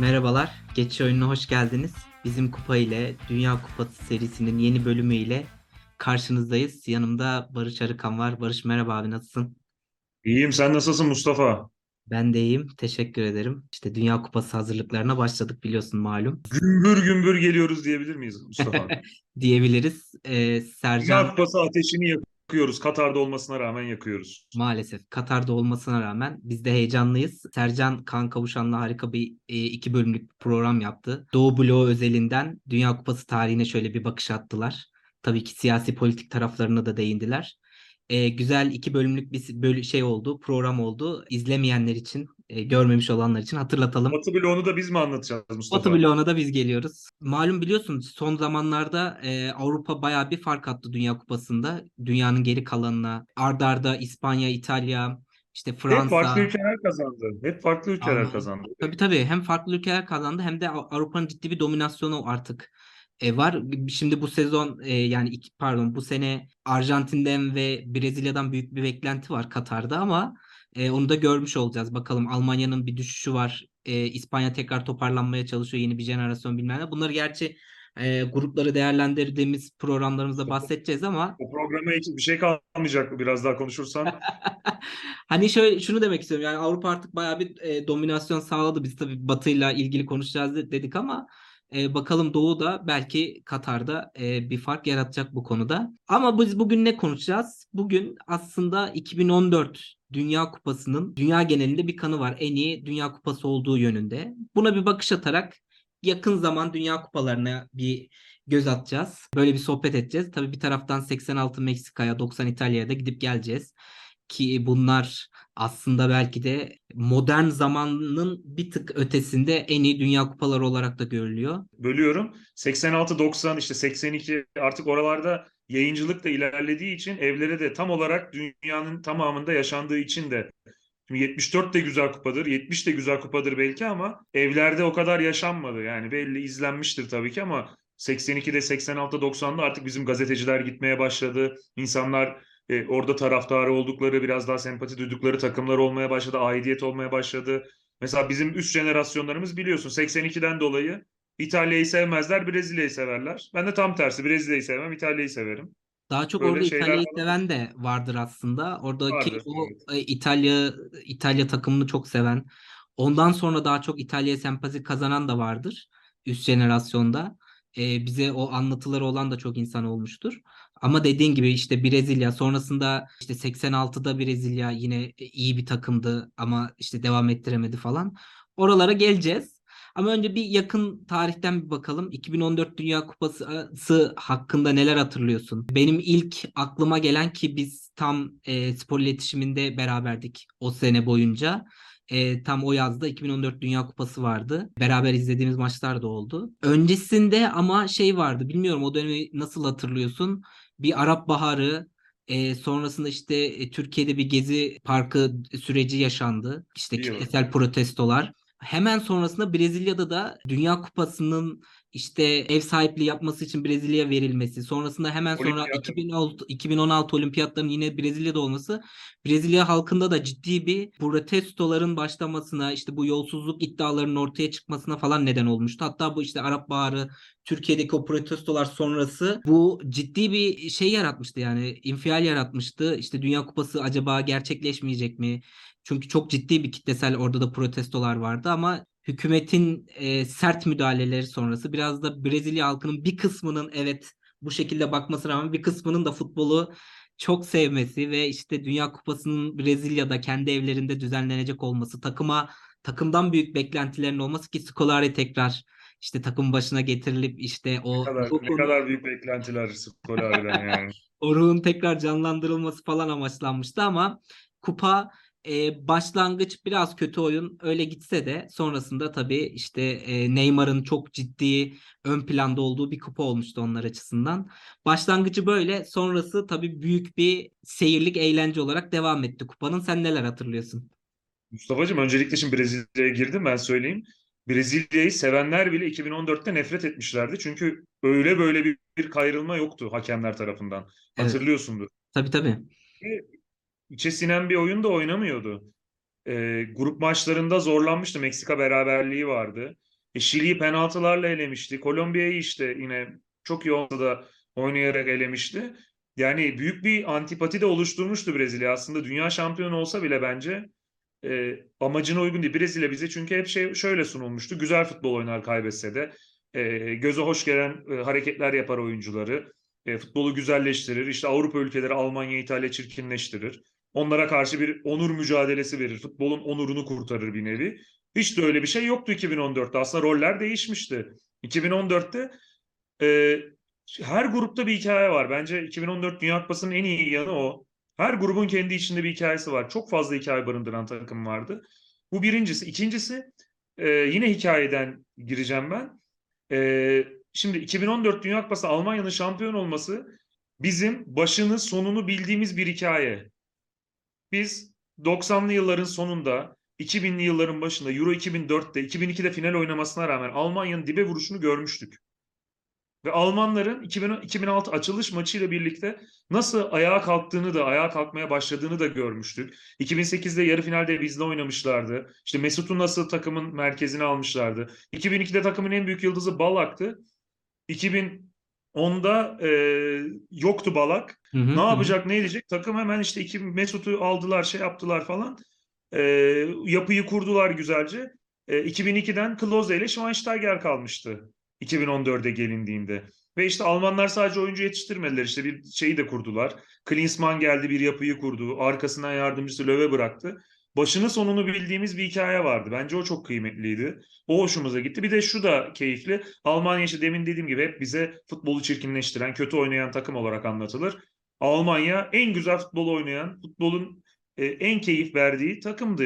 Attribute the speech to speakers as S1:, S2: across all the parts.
S1: Merhabalar, Geçiş Oyununa hoş geldiniz. Bizim kupa ile Dünya Kupası serisinin yeni bölümüyle karşınızdayız. Yanımda Barış Arıkan var. Barış merhaba abi nasılsın?
S2: İyiyim, sen nasılsın Mustafa?
S1: Ben de iyiyim, teşekkür ederim. İşte Dünya Kupası hazırlıklarına başladık biliyorsun malum.
S2: Gümbür gümbür geliyoruz diyebilir miyiz Mustafa?
S1: Diyebiliriz. Ee,
S2: Dünya
S1: Sercan
S2: Kupası ateşini yakıyoruz. Katar'da olmasına rağmen yakıyoruz.
S1: maalesef Katar'da olmasına rağmen biz de heyecanlıyız. Sercan Kaan Kavuşan'la harika bir e, iki bölümlük program yaptı. Doğu bloğu özelinden Dünya Kupası tarihine şöyle bir bakış attılar. Tabii ki siyasi politik taraflarına da değindiler. E, güzel iki bölümlük bir bölü şey oldu, program oldu. İzlemeyenler için, e, görmemiş olanlar için hatırlatalım.
S2: Batı bloğunu da biz mi anlatacağız Mustafa?
S1: Batı bloğuna da biz geliyoruz. Malum biliyorsun son zamanlarda e, Avrupa bayağı bir fark attı Dünya Kupası'nda. Dünyanın geri kalanına. Arda arda İspanya, İtalya, işte
S2: Hep farklı
S1: Fransa.
S2: ülkeler kazandı. Hep farklı ülkeler
S1: Aynen.
S2: kazandı.
S1: Tabii tabii hem farklı ülkeler kazandı hem de Av- Avrupa'nın ciddi bir dominasyonu artık e, var. Şimdi bu sezon e, yani iki, pardon bu sene Arjantin'den ve Brezilya'dan büyük bir beklenti var Katar'da ama e, onu da görmüş olacağız. Bakalım Almanya'nın bir düşüşü var. E, İspanya tekrar toparlanmaya çalışıyor. Yeni bir jenerasyon bilmem ne. Bunları gerçi e, grupları değerlendirdiğimiz programlarımızda bahsedeceğiz ama
S2: O programa için bir şey kalmayacak biraz daha konuşursan?
S1: Hani şöyle şunu demek istiyorum. Yani Avrupa artık bayağı bir e, dominasyon sağladı. Biz tabii Batı'yla ilgili konuşacağız de- dedik ama e, bakalım Doğu da belki Katar'da e, bir fark yaratacak bu konuda. Ama biz bugün ne konuşacağız? Bugün aslında 2014 Dünya Kupası'nın dünya genelinde bir kanı var. En iyi Dünya Kupası olduğu yönünde. Buna bir bakış atarak yakın zaman Dünya Kupalarına bir göz atacağız. Böyle bir sohbet edeceğiz. Tabii bir taraftan 86 Meksika'ya, 90 İtalya'ya da gidip geleceğiz ki bunlar aslında belki de modern zamanın bir tık ötesinde en iyi dünya kupaları olarak da görülüyor.
S2: Bölüyorum. 86-90 işte 82 artık oralarda yayıncılık da ilerlediği için evlere de tam olarak dünyanın tamamında yaşandığı için de Şimdi 74 de güzel kupadır, 70 de güzel kupadır belki ama evlerde o kadar yaşanmadı. Yani belli izlenmiştir tabii ki ama 82'de 86'da 90'da artık bizim gazeteciler gitmeye başladı. İnsanlar e, orada taraftarı oldukları, biraz daha sempati duydukları takımlar olmaya başladı, aidiyet olmaya başladı. Mesela bizim üst jenerasyonlarımız biliyorsun 82'den dolayı İtalya'yı sevmezler, Brezilya'yı severler. Ben de tam tersi Brezilya'yı sevmem, İtalya'yı severim.
S1: Daha çok
S2: Böyle
S1: orada
S2: şeyler
S1: İtalya'yı seven de vardır aslında. Oradaki
S2: vardır.
S1: o
S2: Evet.
S1: e, İtalya İtalya takımını çok seven. Ondan sonra daha çok İtalya'ya sempati kazanan da vardır üst jenerasyonda. E, bize o anlatıları olan da çok insan olmuştur. Ama dediğin gibi işte Brezilya sonrasında işte 86'da Brezilya yine iyi bir takımdı ama işte devam ettiremedi falan. Oralara geleceğiz. Ama önce bir yakın tarihten bir bakalım. 2014 Dünya Kupası hakkında neler hatırlıyorsun? Benim ilk aklıma gelen ki biz tam e, spor iletişiminde beraberdik o sene boyunca. E, tam o yazda 2014 Dünya Kupası vardı. Beraber izlediğimiz maçlar da oldu. Öncesinde ama şey vardı. Bilmiyorum o dönemi nasıl hatırlıyorsun? Bir Arap Baharı, e, sonrasında işte e, Türkiye'de bir gezi parkı süreci yaşandı. İşte kitlesel protestolar. Hemen sonrasında Brezilya'da da Dünya Kupası'nın işte ev sahipliği yapması için Brezilya'ya verilmesi. Sonrasında hemen sonra
S2: Olimpiyat.
S1: 2016, 2016 olimpiyatların yine Brezilya'da olması. Brezilya halkında da ciddi bir protestoların başlamasına, işte bu yolsuzluk iddialarının ortaya çıkmasına falan neden olmuştu. Hatta bu işte Arap Baharı, Türkiye'deki o protestolar sonrası bu ciddi bir şey yaratmıştı yani infial yaratmıştı. İşte Dünya Kupası acaba gerçekleşmeyecek mi? Çünkü çok ciddi bir kitlesel orada da protestolar vardı ama hükümetin e, sert müdahaleleri sonrası biraz da Brezilya halkının bir kısmının evet bu şekilde bakmasına rağmen bir kısmının da futbolu çok sevmesi ve işte Dünya Kupası'nın Brezilya'da kendi evlerinde düzenlenecek olması, takıma takımdan büyük beklentilerin olması ki Scolari tekrar işte takım başına getirilip işte o
S2: Ne kadar, ne kadar büyük beklentiler Scolari'den yani.
S1: o ruhun tekrar canlandırılması falan amaçlanmıştı ama kupa e, başlangıç biraz kötü oyun öyle gitse de sonrasında tabii işte e, Neymar'ın çok ciddi ön planda olduğu bir kupa olmuştu onlar açısından. Başlangıcı böyle sonrası tabii büyük bir seyirlik eğlence olarak devam etti kupanın. Sen neler hatırlıyorsun?
S2: Mustafa'cığım öncelikle şimdi Brezilya'ya girdim ben söyleyeyim. Brezilya'yı sevenler bile 2014'te nefret etmişlerdi. Çünkü öyle böyle bir, bir kayrılma yoktu hakemler tarafından.
S1: Evet.
S2: Hatırlıyorsundur.
S1: Tabii tabii.
S2: İçe sinen bir oyun da oynamıyordu. Ee, grup maçlarında zorlanmıştı. Meksika beraberliği vardı. E, Şili'yi penaltılarla elemişti. Kolombiya'yı işte yine çok iyi da oynayarak elemişti. Yani büyük bir antipati de oluşturmuştu Brezilya. Aslında dünya şampiyonu olsa bile bence e, amacına uygun değil. Brezilya bize çünkü hep şey şöyle sunulmuştu. Güzel futbol oynar kaybetse de. E, göze hoş gelen e, hareketler yapar oyuncuları. E, futbolu güzelleştirir. İşte Avrupa ülkeleri Almanya, İtalya çirkinleştirir. Onlara karşı bir onur mücadelesi verir. Futbolun onurunu kurtarır bir nevi. Hiç de öyle bir şey yoktu 2014'te. Aslında roller değişmişti. 2014'te e, her grupta bir hikaye var. Bence 2014 Dünya Kupası'nın en iyi yanı o. Her grubun kendi içinde bir hikayesi var. Çok fazla hikaye barındıran takım vardı. Bu birincisi. İkincisi e, yine hikayeden gireceğim ben. E, şimdi 2014 Dünya Kupası Almanya'nın şampiyon olması bizim başını sonunu bildiğimiz bir hikaye. Biz 90'lı yılların sonunda 2000'li yılların başında Euro 2004'te 2002'de final oynamasına rağmen Almanya'nın dibe vuruşunu görmüştük. Ve Almanların 2000, 2006 açılış maçıyla birlikte nasıl ayağa kalktığını da ayağa kalkmaya başladığını da görmüştük. 2008'de yarı finalde bizle oynamışlardı. İşte Mesut'u nasıl takımın merkezine almışlardı. 2002'de takımın en büyük yıldızı Balak'tı. 2010'da e, yoktu Balak.
S1: Hı hı,
S2: Ne
S1: hı.
S2: yapacak, ne edecek? Takım hemen işte iki Mesut'u aldılar, şey yaptılar falan. Ee, yapıyı kurdular güzelce. Ee, 2002'den Klose ile Schweinsteiger kalmıştı. 2014'e gelindiğinde. Ve işte Almanlar sadece oyuncu yetiştirmediler. İşte bir şeyi de kurdular. Klinsmann geldi bir yapıyı kurdu. Arkasından yardımcısı Löwe bıraktı. Başını sonunu bildiğimiz bir hikaye vardı. Bence o çok kıymetliydi. O hoşumuza gitti. Bir de şu da keyifli. Almanya işte demin dediğim gibi hep bize futbolu çirkinleştiren, kötü oynayan takım olarak anlatılır. Almanya en güzel futbol oynayan, futbolun e, en keyif verdiği takımdı.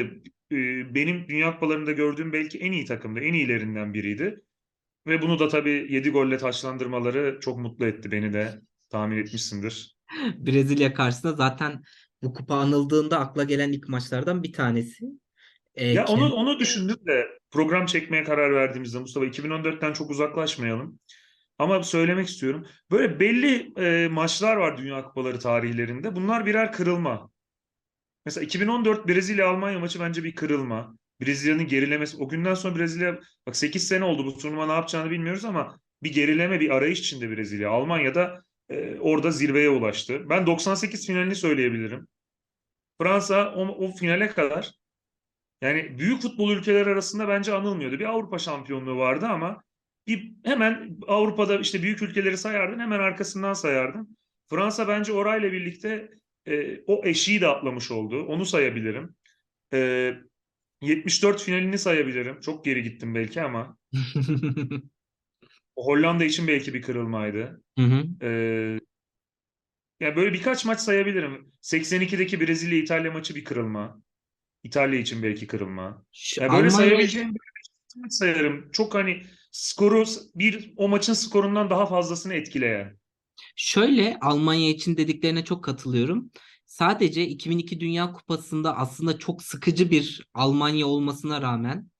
S2: E, benim Dünya Kupalarında gördüğüm belki en iyi takımdı, en iyilerinden biriydi. Ve bunu da tabii 7 golle taçlandırmaları çok mutlu etti beni de. Tahmin etmişsindir.
S1: Brezilya karşısında zaten bu kupa anıldığında akla gelen ilk maçlardan bir tanesi. Ee,
S2: Ya onu
S1: kendi-
S2: onu düşündük de program çekmeye karar verdiğimizde Mustafa 2014'ten çok uzaklaşmayalım. Ama söylemek istiyorum. Böyle belli e, maçlar var Dünya Kupaları tarihlerinde. Bunlar birer kırılma. Mesela 2014 Brezilya-Almanya maçı bence bir kırılma. Brezilya'nın gerilemesi. O günden sonra Brezilya bak 8 sene oldu bu turnuva ne yapacağını bilmiyoruz ama bir gerileme, bir arayış içinde Brezilya. Almanya'da e, orada zirveye ulaştı. Ben 98 finalini söyleyebilirim. Fransa o, o finale kadar yani büyük futbol ülkeler arasında bence anılmıyordu. Bir Avrupa şampiyonluğu vardı ama bir hemen Avrupa'da işte büyük ülkeleri sayardın hemen arkasından sayardın. Fransa bence orayla birlikte e, o eşiği de atlamış oldu. Onu sayabilirim. E, 74 finalini sayabilirim. Çok geri gittim belki ama Hollanda için belki bir kırılmaydı.
S1: Hı hı.
S2: E, yani böyle birkaç maç sayabilirim. 82'deki Brezilya-İtalya maçı bir kırılma. İtalya için belki kırılma. Ya böyle
S1: Almanya
S2: sayabileceğim maç sayarım. Çok hani skoru bir o maçın skorundan daha fazlasını etkileyen.
S1: Şöyle Almanya için dediklerine çok katılıyorum. Sadece 2002 Dünya Kupası'nda aslında çok sıkıcı bir Almanya olmasına rağmen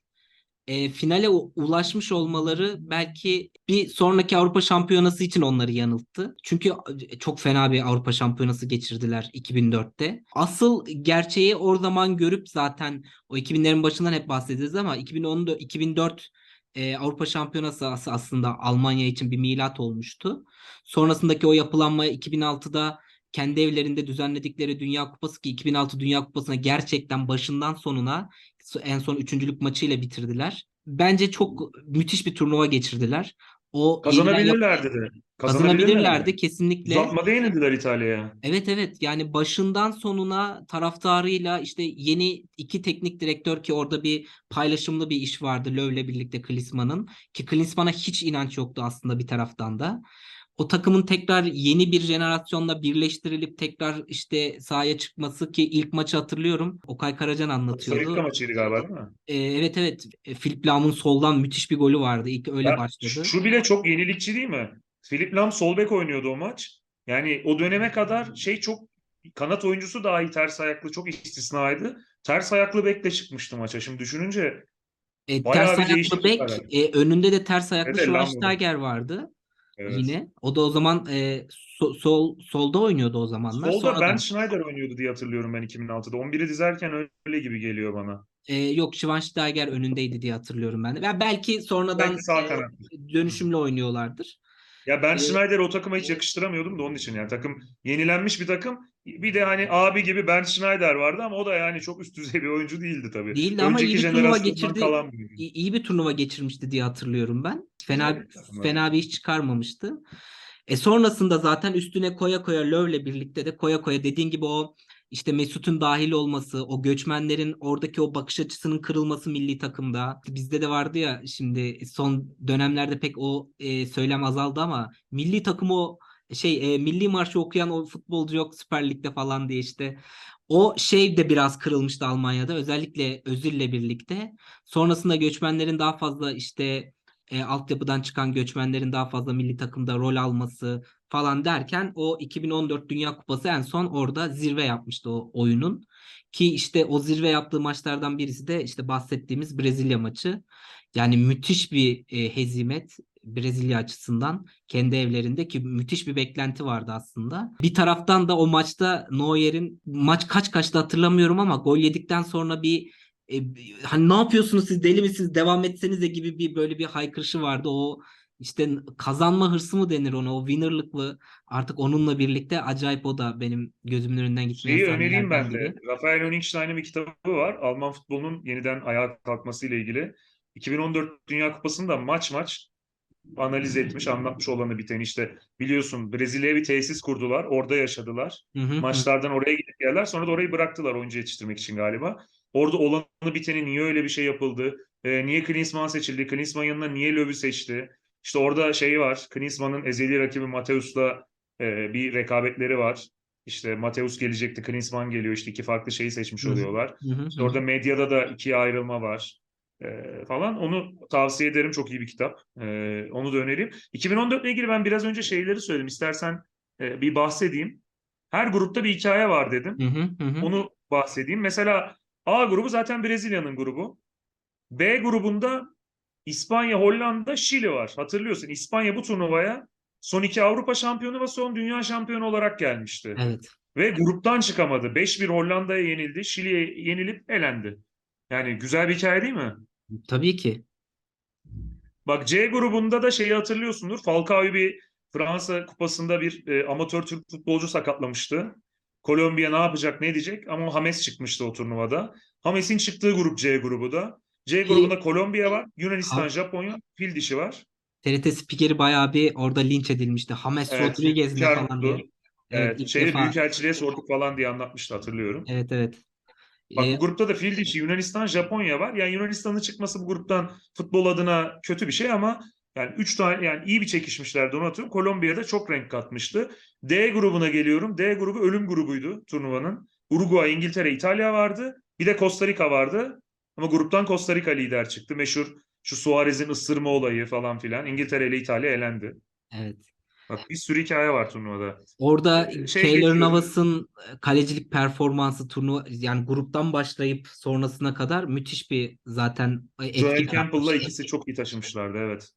S1: e, finale ulaşmış olmaları belki bir sonraki Avrupa Şampiyonası için onları yanılttı. Çünkü çok fena bir Avrupa Şampiyonası geçirdiler 2004'te. Asıl gerçeği o zaman görüp zaten o 2000'lerin başından hep bahsedeceğiz ama 2014 2004 e, Avrupa Şampiyonası as- aslında Almanya için bir milat olmuştu. Sonrasındaki o yapılanma 2006'da kendi evlerinde düzenledikleri Dünya Kupası ki 2006 Dünya Kupası'na gerçekten başından sonuna en son üçüncülük maçıyla bitirdiler. Bence çok müthiş bir turnuva geçirdiler. O
S2: Kazanabilirlerdi de.
S1: kazanabilirlerdi kesinlikle.
S2: Uzatmada yenildiler İtalya'ya.
S1: Evet evet yani başından sonuna taraftarıyla işte yeni iki teknik direktör ki orada bir paylaşımlı bir iş vardı Löw'le birlikte Klinsmann'ın ki Klinsmann'a hiç inanç yoktu aslında bir taraftan da. O takımın tekrar yeni bir jenerasyonla birleştirilip tekrar işte sahaya çıkması ki ilk maçı hatırlıyorum. Okay Karacan anlatıyordu.
S2: Rica maçıydı galiba değil mi?
S1: Ee, evet evet E, Philipp Lahm'un soldan müthiş bir golü vardı. İlk öyle
S2: Ya,
S1: başladı.
S2: Şu bile çok yenilikçi değil mi? Philipp Lahm sol bek oynuyordu o maç. Yani o döneme kadar şey çok kanat oyuncusu dahi ters ayaklı çok istisnaydı. Ters ayaklı bekle çıkmıştı maça. Şimdi düşününce
S1: E, ters ayaklı bek, e, önünde de ters ayaklı
S2: Evet,
S1: Schweinsteiger vardı.
S2: Evet.
S1: yine. O da o zaman e, so- sol solda oynuyordu o zamanlar.
S2: Solda
S1: Sonradan-
S2: Ben Schneider oynuyordu diye hatırlıyorum ben 2006'da. 11'i dizerken öyle gibi geliyor bana.
S1: E, yok Schweinsteiger önündeydi diye hatırlıyorum ben de. Ya belki sonradan
S2: Belki sağ
S1: e,
S2: kanat.
S1: dönüşümlü oynuyorlardır.
S2: Ya ben
S1: Ee,
S2: Schneider'i o takıma hiç yakıştıramıyordum da onun için yani takım yenilenmiş bir takım. Bir de hani abi gibi Ben Schneider vardı ama o da yani çok üst düzey bir oyuncu değildi tabii.
S1: Değildi ama iyi bir turnuva geçirdi.
S2: kalan bir.
S1: İyi, iyi bir turnuva geçirmişti diye hatırlıyorum ben. Fena
S2: Evet,
S1: fena bir iş çıkarmamıştı. E sonrasında zaten üstüne koya koya Löw'le birlikte de koya koya dediğin gibi o işte Mesut'un dahil olması, o göçmenlerin oradaki o bakış açısının kırılması milli takımda. Bizde de vardı ya şimdi son dönemlerde pek o e, söylem azaldı ama milli takım o şey e, milli marşı okuyan o futbolcu yok Süper Lig'de falan diye işte. O şey de biraz kırılmıştı Almanya'da özellikle Özil'le birlikte. Sonrasında göçmenlerin daha fazla işte e, altyapıdan çıkan göçmenlerin daha fazla milli takımda rol alması falan derken o 2014 Dünya Kupası en son orada zirve yapmıştı o oyunun. Ki işte o zirve yaptığı maçlardan birisi de işte bahsettiğimiz Brezilya maçı. Yani müthiş bir e, hezimet Brezilya açısından kendi evlerinde ki müthiş bir beklenti vardı aslında. Bir taraftan da o maçta Neuer'in maç kaç kaçtı hatırlamıyorum ama gol yedikten sonra bir e, hani ne yapıyorsunuz siz deli misiniz devam etsenize gibi bir böyle bir haykırışı vardı. O işte kazanma hırsı mı denir ona o winnerlık mı artık onunla birlikte acayip o da benim gözümün önünden gitmeyen
S2: Şeyi önereyim ben de.
S1: biri.
S2: Rafael Honigstein'in bir kitabı var. Alman futbolunun yeniden ayağa kalkması ile ilgili. 2014 Dünya Kupası'nda maç maç analiz etmiş, anlatmış olanı biteni işte biliyorsun Brezilya'ya bir tesis kurdular. Orada yaşadılar.
S1: Hı hı.
S2: Maçlardan oraya gidip geldiler. Sonra da orayı bıraktılar oyuncu yetiştirmek için galiba. Orada olanı biteni niye öyle bir şey yapıldı? Ee, niye Klinsmann seçildi? Klinsmann yanına niye Löw'ü seçti? İşte orada şey var. Klinsmann'ın ezeli rakibi Mateus'la e, bir rekabetleri var. İşte Mateus gelecekti, Klinsmann geliyor. İşte iki farklı şeyi seçmiş
S1: Hı hı.
S2: oluyorlar.
S1: Hı hı
S2: İşte orada medyada da ikiye ayrılma var e, falan. Onu tavsiye ederim. Çok iyi bir kitap. E, onu da önereyim. 2014 ile ilgili ben biraz önce şeyleri söyledim. İstersen e, bir bahsedeyim. Her grupta bir hikaye var dedim.
S1: Hı hı hı.
S2: Onu bahsedeyim. Mesela A grubu zaten Brezilya'nın grubu. B grubunda İspanya, Hollanda, Şili var. Hatırlıyorsun İspanya bu turnuvaya son iki Avrupa şampiyonu ve son dünya şampiyonu olarak gelmişti.
S1: Evet.
S2: Ve gruptan çıkamadı. 5-1 Hollanda'ya yenildi. Şili'ye yenilip elendi. Yani güzel bir hikaye değil mi?
S1: Tabii ki.
S2: Bak C grubunda da şeyi hatırlıyorsundur. Falcao'yu bir Fransa kupasında bir e, amatör Türk futbolcu sakatlamıştı. Kolombiya ne yapacak ne edecek ama James çıkmıştı o turnuvada. James'in çıktığı grup C grubu da. C grubunda Kolombiya var, Yunanistan,
S1: Ha-
S2: Japonya, fil dişi var.
S1: TRT spikeri bayağı bir orada linç edilmişti. James
S2: Evet,
S1: Rodriguez ne falan diye. Evet,
S2: Evet, şeyi
S1: defa.
S2: Büyükelçiliğe sorduk falan diye anlatmıştı hatırlıyorum.
S1: Evet evet.
S2: Bak bu grupta da fil dişi Yunanistan, Japonya var. Yani Yunanistan'ın çıkması bu gruptan futbol adına kötü bir şey ama yani 3 tane yani iyi bir çekişmişlerdi onu atıyorum. Kolombiya'da çok renk katmıştı. D grubuna geliyorum. D grubu ölüm grubuydu turnuvanın. Uruguay, İngiltere, İtalya vardı. Bir de Costa Rica vardı. Ama gruptan Costa Rica lider çıktı. Meşhur şu Suarez'in ısırma olayı falan filan. İngiltere ile İtalya elendi.
S1: evet.
S2: Bak bir sürü hikaye var turnuvada.
S1: Orada
S2: şey geçiyorum.
S1: Navas'ın kalecilik performansı turnuva yani gruptan başlayıp sonrasına kadar müthiş bir zaten etki
S2: Joel Campbell'la ikisi çok iyi taşımışlardı evet.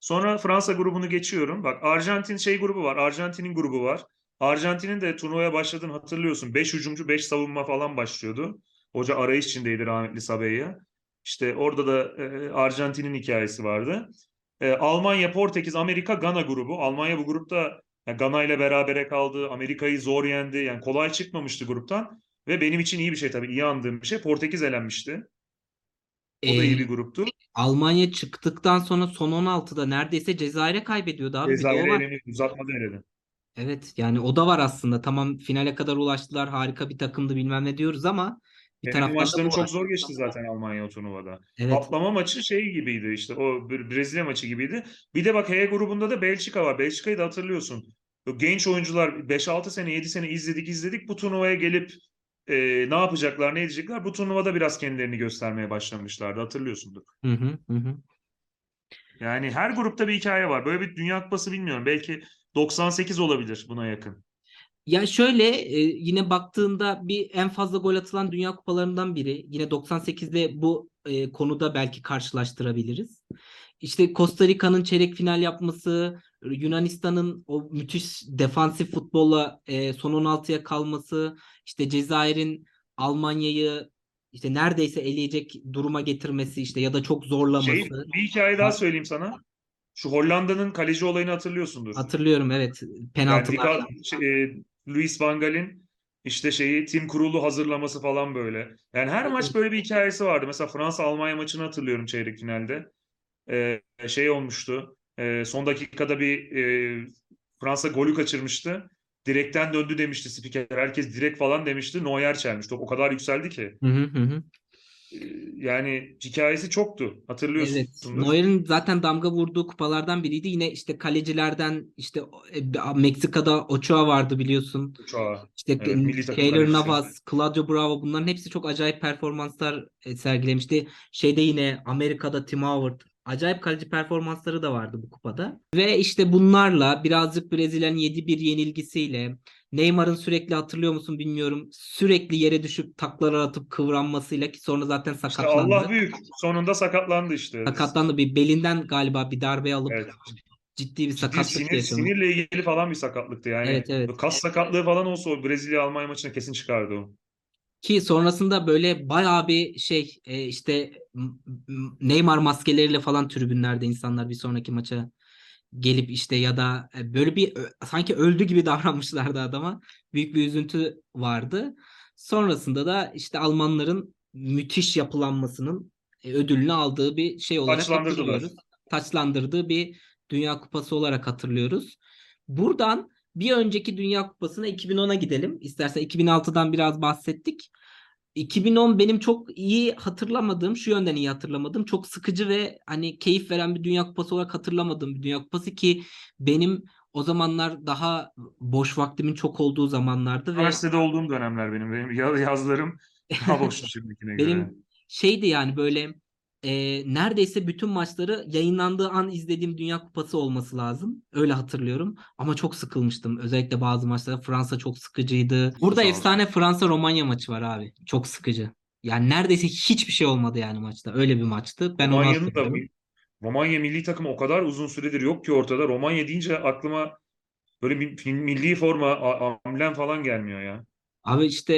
S2: Sonra Fransa grubunu geçiyorum. Bak Arjantin şey grubu var. Arjantin'in grubu var. Arjantin'in de turnuvaya başladığını hatırlıyorsun. 5 hücumcu 5 savunma falan başlıyordu. Hoca arayış içindeydi rahmetli Sabeyya. İşte orada da e, Arjantin'in hikayesi vardı. E, Almanya, Portekiz, Amerika, Gana grubu. Almanya bu grupta yani Gana ile berabere kaldı. Amerika'yı zor yendi. Yani kolay çıkmamıştı gruptan. Ve benim için iyi bir şey tabii. iyi andığım bir şey. Portekiz elenmişti. O da
S1: Ee,
S2: iyi bir gruptu.
S1: Almanya çıktıktan sonra son 16'da neredeyse Cezayir'e kaybediyordu abi.
S2: Cezayir'e eleniyor. Uzatmada eledi.
S1: Evet yani o da var aslında. Tamam finale kadar ulaştılar. Harika bir takımdı bilmem ne diyoruz ama bir da
S2: maçlarını çok zor geçti zaten Almanya o turnuvada.
S1: Evet.
S2: Patlama maçı şey gibiydi işte o Bre- Brezilya maçı gibiydi. Bir de bak H grubunda da Belçika var. Belçika'yı da hatırlıyorsun. Genç oyuncular 5-6 sene 7 sene izledik izledik bu turnuvaya gelip e, ne yapacaklar ne edecekler bu turnuvada biraz kendilerini göstermeye başlamışlardı hatırlıyorsundur.
S1: Hı hı hı.
S2: Yani her grupta bir hikaye var. Böyle bir Dünya Kupası bilmiyorum. Belki 98 olabilir buna yakın.
S1: Ya şöyle e, yine baktığında bir en fazla gol atılan Dünya Kupalarından biri. Yine 98'de bu e, konuda belki karşılaştırabiliriz. İşte Costa Rica'nın çeyrek final yapması, Yunanistan'ın o müthiş defansif futbolla e, son 16'ya kalması, işte Cezayir'in Almanya'yı işte neredeyse eleyecek duruma getirmesi işte ya da çok zorlaması.
S2: Şey, bir hikaye daha
S1: Ha.
S2: söyleyeyim sana. Şu Hollanda'nın kaleci olayını hatırlıyorsundur.
S1: Hatırlıyorum evet.
S2: Yani
S1: Penaltılar.
S2: Rica- şey, e, Luis Van Gaal'in işte şeyi tim kurulu hazırlaması falan böyle. Yani her maç böyle bir hikayesi vardı. Mesela Fransa-Almanya maçını hatırlıyorum çeyrek finalde. Ee, şey olmuştu. Ee, son dakikada bir e, Fransa golü kaçırmıştı. Direkten döndü demişti spiker. Herkes direkt falan demişti. Neuer çelmiş. Top o kadar yükseldi ki.
S1: Hı hı hı
S2: yani hikayesi çoktu.
S1: Evet.
S2: Hatırlıyorsundur.
S1: Neuer'in zaten damga vurduğu kupalardan biriydi. Yine işte kalecilerden işte e, Meksika'da Ochoa vardı biliyorsun.
S2: Uçağı.
S1: İşte
S2: Evet,
S1: Keylor. Navas, Claudio Bravo bunların hepsi çok acayip performanslar e, sergilemişti. Şeyde yine Amerika'da Tim Howard acayip kaleci performansları da vardı bu kupada. Ve işte bunlarla birazcık Brezilya'nın 7-1 yenilgisiyle Neymar'ın sürekli hatırlıyor musun bilmiyorum. Sürekli yere düşüp taklalar atıp kıvranmasıyla ki sonra zaten
S2: İşte
S1: sakatlandı.
S2: Allah büyük. Sonunda sakatlandı işte.
S1: Sakatlandı bir belinden galiba bir darbe alıp
S2: Evet.
S1: ciddi bir
S2: Ciddi
S1: sakatlık
S2: sinir, sinirle ilgili falan bir sakatlıktı yani.
S1: Evet, evet.
S2: Kas sakatlığı falan olsa o Brezilya-Almanya maçına kesin çıkardı o.
S1: Ki sonrasında böyle bayağı bir şey e, işte Neymar maskeleriyle falan tribünlerde insanlar bir sonraki maça gelip işte ya da e, böyle bir sanki öldü gibi davranmışlardı adama. Büyük bir üzüntü vardı. Sonrasında da işte Almanların müthiş yapılanmasının e, ödülünü aldığı bir şey olarak hatırlıyoruz. Taçlandırdığı bir Dünya Kupası olarak hatırlıyoruz. Buradan bir önceki Dünya Kupası'na 2010'a gidelim. İstersen 2006'dan biraz bahsettik. 2010 benim çok iyi hatırlamadığım, şu yönden iyi hatırlamadığım, çok sıkıcı ve hani keyif veren bir Dünya Kupası olarak hatırlamadığım bir Dünya Kupası ki benim o zamanlar daha boş vaktimin çok olduğu zamanlardı ve
S2: Üniversitede olduğum dönemler benim. Benim ya- yazlarım daha boştu şimdikine göre.
S1: benim şeydi yani böyle e, neredeyse bütün maçları yayınlandığı an izlediğim Dünya Kupası olması lazım. Öyle hatırlıyorum. Ama çok sıkılmıştım. Özellikle bazı maçlarda Fransa çok sıkıcıydı. Burada
S2: Sağ
S1: efsane Fransa-Romanya maçı var abi. Çok sıkıcı. Yani neredeyse hiçbir şey olmadı yani maçta. Öyle bir maçtı. Ben onu
S2: Romanya'nın da. Romanya milli takımı o kadar uzun süredir yok ki ortada. Romanya deyince aklıma böyle milli forma, amblem falan gelmiyor ya.
S1: Abi işte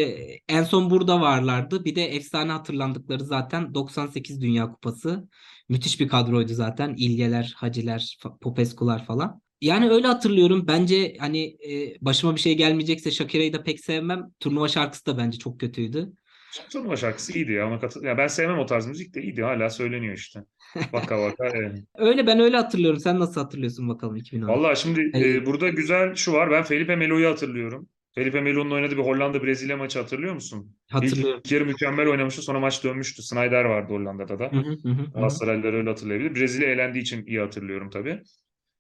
S1: en son burada varlardı. Bir de efsane hatırlandıkları zaten 98 Dünya Kupası. Müthiş bir kadroydu zaten. İlyeler, Haciler, Popescu'lar falan. Yani öyle hatırlıyorum. Bence hani e, başıma bir şey gelmeyecekse Shakira'yı da pek sevmem. Turnuva şarkısı da bence çok kötüydü.
S2: Turnuva şarkısı iyiydi ya. Ona katıl ya ben sevmem o tarz müzik de iyiydi. Hala söyleniyor işte. Vaka vaka. evet.
S1: Öyle ben öyle hatırlıyorum. Sen nasıl hatırlıyorsun bakalım 2010?
S2: Vallahi şimdi e, burada güzel şu var. Ben Felipe Melo'yu hatırlıyorum. Felipe Melo'nun oynadığı bir Hollanda-Brezilya maçı hatırlıyor musun?
S1: Hatırlıyorum.
S2: İlk yarı mükemmel oynamıştı. Sonra maç dönmüştü. Snyder vardı Hollanda'da da. Galatasaraylılar öyle hatırlayabilir. Brezilya elendiği için iyi hatırlıyorum tabii.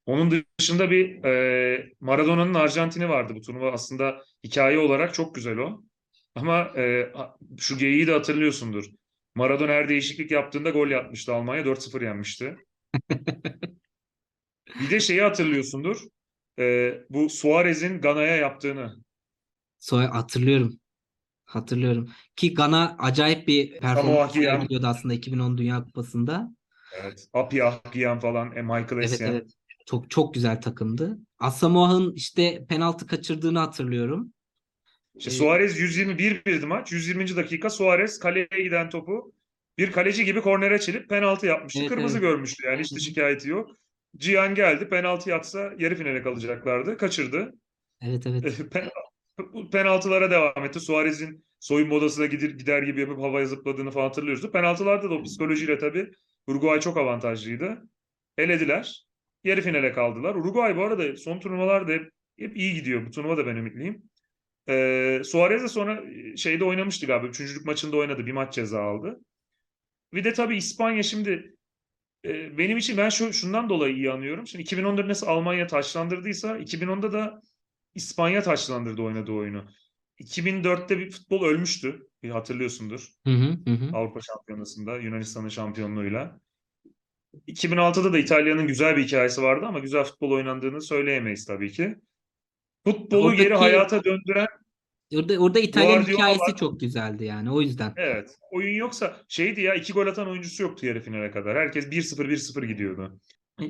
S2: Onun dışında bir e, Maradona'nın Arjantin'i vardı bu turnuva. Aslında hikaye olarak çok güzel o. Ama e, şu geyiği de hatırlıyorsundur. Maradona her değişiklik yaptığında gol yapmıştı Almanya. 4-0 yenmişti. Bir de şeyi hatırlıyorsundur. E, bu Suarez'in Gana'ya yaptığını.
S1: Soy hatırlıyorum. Hatırlıyorum. Ki Gana acayip bir performans sergiliyordu aslında 2010 Dünya Kupası'nda.
S2: Evet. Apia Gyan falan. E, Michael
S1: Evet
S2: Essien.
S1: evet. Çok çok güzel takımdı. Asamoah'ın işte penaltı kaçırdığını hatırlıyorum.
S2: İşte
S1: Ee,
S2: Suarez 121 birdi maç. 120. dakika Suarez kaleye giden topu bir kaleci gibi kornere çelip penaltı yapmıştı.
S1: Evet,
S2: Kırmızı
S1: evet.
S2: görmüştü yani hiç de şikayeti yok. Cihan geldi penaltı yapsa yarı finale kalacaklardı. Kaçırdı.
S1: Evet evet.
S2: Penaltılara devam etti. Suarez'in soyunma odasına gider, gider gibi yapıp havaya zıpladığını falan hatırlıyoruz. Penaltılarda da o psikolojiyle tabii Uruguay çok avantajlıydı. Elediler. Yarı finale kaldılar. Uruguay bu arada son turnuvalarda hep, hep iyi gidiyor. Bu turnuva da ben ümitliyim. Ee, Suarez de sonra şeyde oynamıştı galiba. Üçüncülük maçında oynadı. Bir maç ceza aldı. Bir de tabii İspanya şimdi e, benim için ben şu şundan dolayı iyi anlıyorum. Şimdi 2014 nasıl Almanya taçlandırdıysa 2010'da da İspanya taçlandırdı oynadığı oyunu. 2004'te bir futbol ölmüştü. Bir hatırlıyorsundur.
S1: Hı hı hı.
S2: Avrupa Şampiyonası'nda Yunanistan'ın şampiyonluğuyla. 2006'da da İtalya'nın güzel bir hikayesi vardı ama güzel futbol oynandığını söyleyemeyiz tabii ki. Futbolu geri
S1: Oradaki-
S2: hayata döndüren
S1: Orada orada İtalyan
S2: Guardiola
S1: hikayesi
S2: var.
S1: çok güzeldi yani o yüzden.
S2: Evet. Oyun yoksa şeydi ya iki gol atan oyuncusu yoktu yarı finale kadar. Herkes 1-0 1-0 gidiyordu.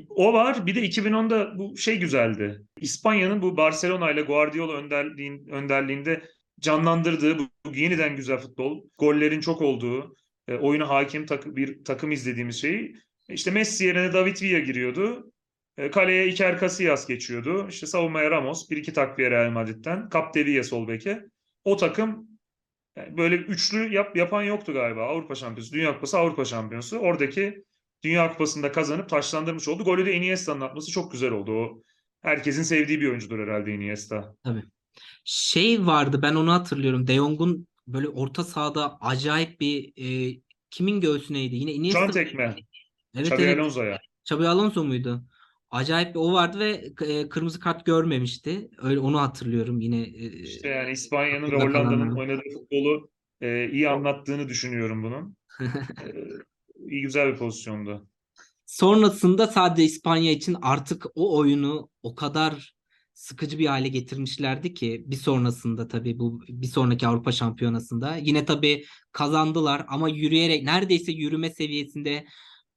S2: O var. Bir de 2010'da bu şey güzeldi. İspanya'nın bu Barcelona ile Guardiola önderliğin, önderliğinde canlandırdığı bu yeniden güzel futbol, gollerin çok olduğu, e, oyuna hakim tak- bir takım izlediğimiz şeyi. İşte Messi yerine David Villa giriyordu. E, kaleye Iker Casillas geçiyordu. İşte savunmaya Ramos, bir iki takviye Real Madrid'den. Capdevilla sol beke. O takım yani böyle üçlü yap, yapan yoktu galiba. Avrupa Şampiyonası, Dünya Kupası, Avrupa Şampiyonası. Oradaki Dünya Kupası'nda kazanıp taçlandırmış oldu. Golü de Iniesta'nın atması çok güzel oldu. O herkesin sevdiği bir oyuncudur herhalde Iniesta.
S1: Şey vardı ben onu hatırlıyorum. De Jong'un böyle orta sahada acayip bir e, kimin göğsüneydi? Yine Iniesta
S2: Can tekme.
S1: Evet
S2: Xabi
S1: evet.
S2: Alonso'ya.
S1: Xabi Alonso muydu? Acayip bir o vardı ve e, kırmızı kart görmemişti. Öyle onu hatırlıyorum yine. e,
S2: İşte yani İspanya'nın ve Hollanda'nın oynadığı futbolu e, iyi anlattığını düşünüyorum bunun. İyi güzel bir pozisyondu.
S1: Sonrasında sadece İspanya için artık o oyunu o kadar sıkıcı bir hale getirmişlerdi ki bir sonrasında tabii bu bir sonraki Avrupa Şampiyonası'nda yine tabii kazandılar ama yürüyerek neredeyse yürüme seviyesinde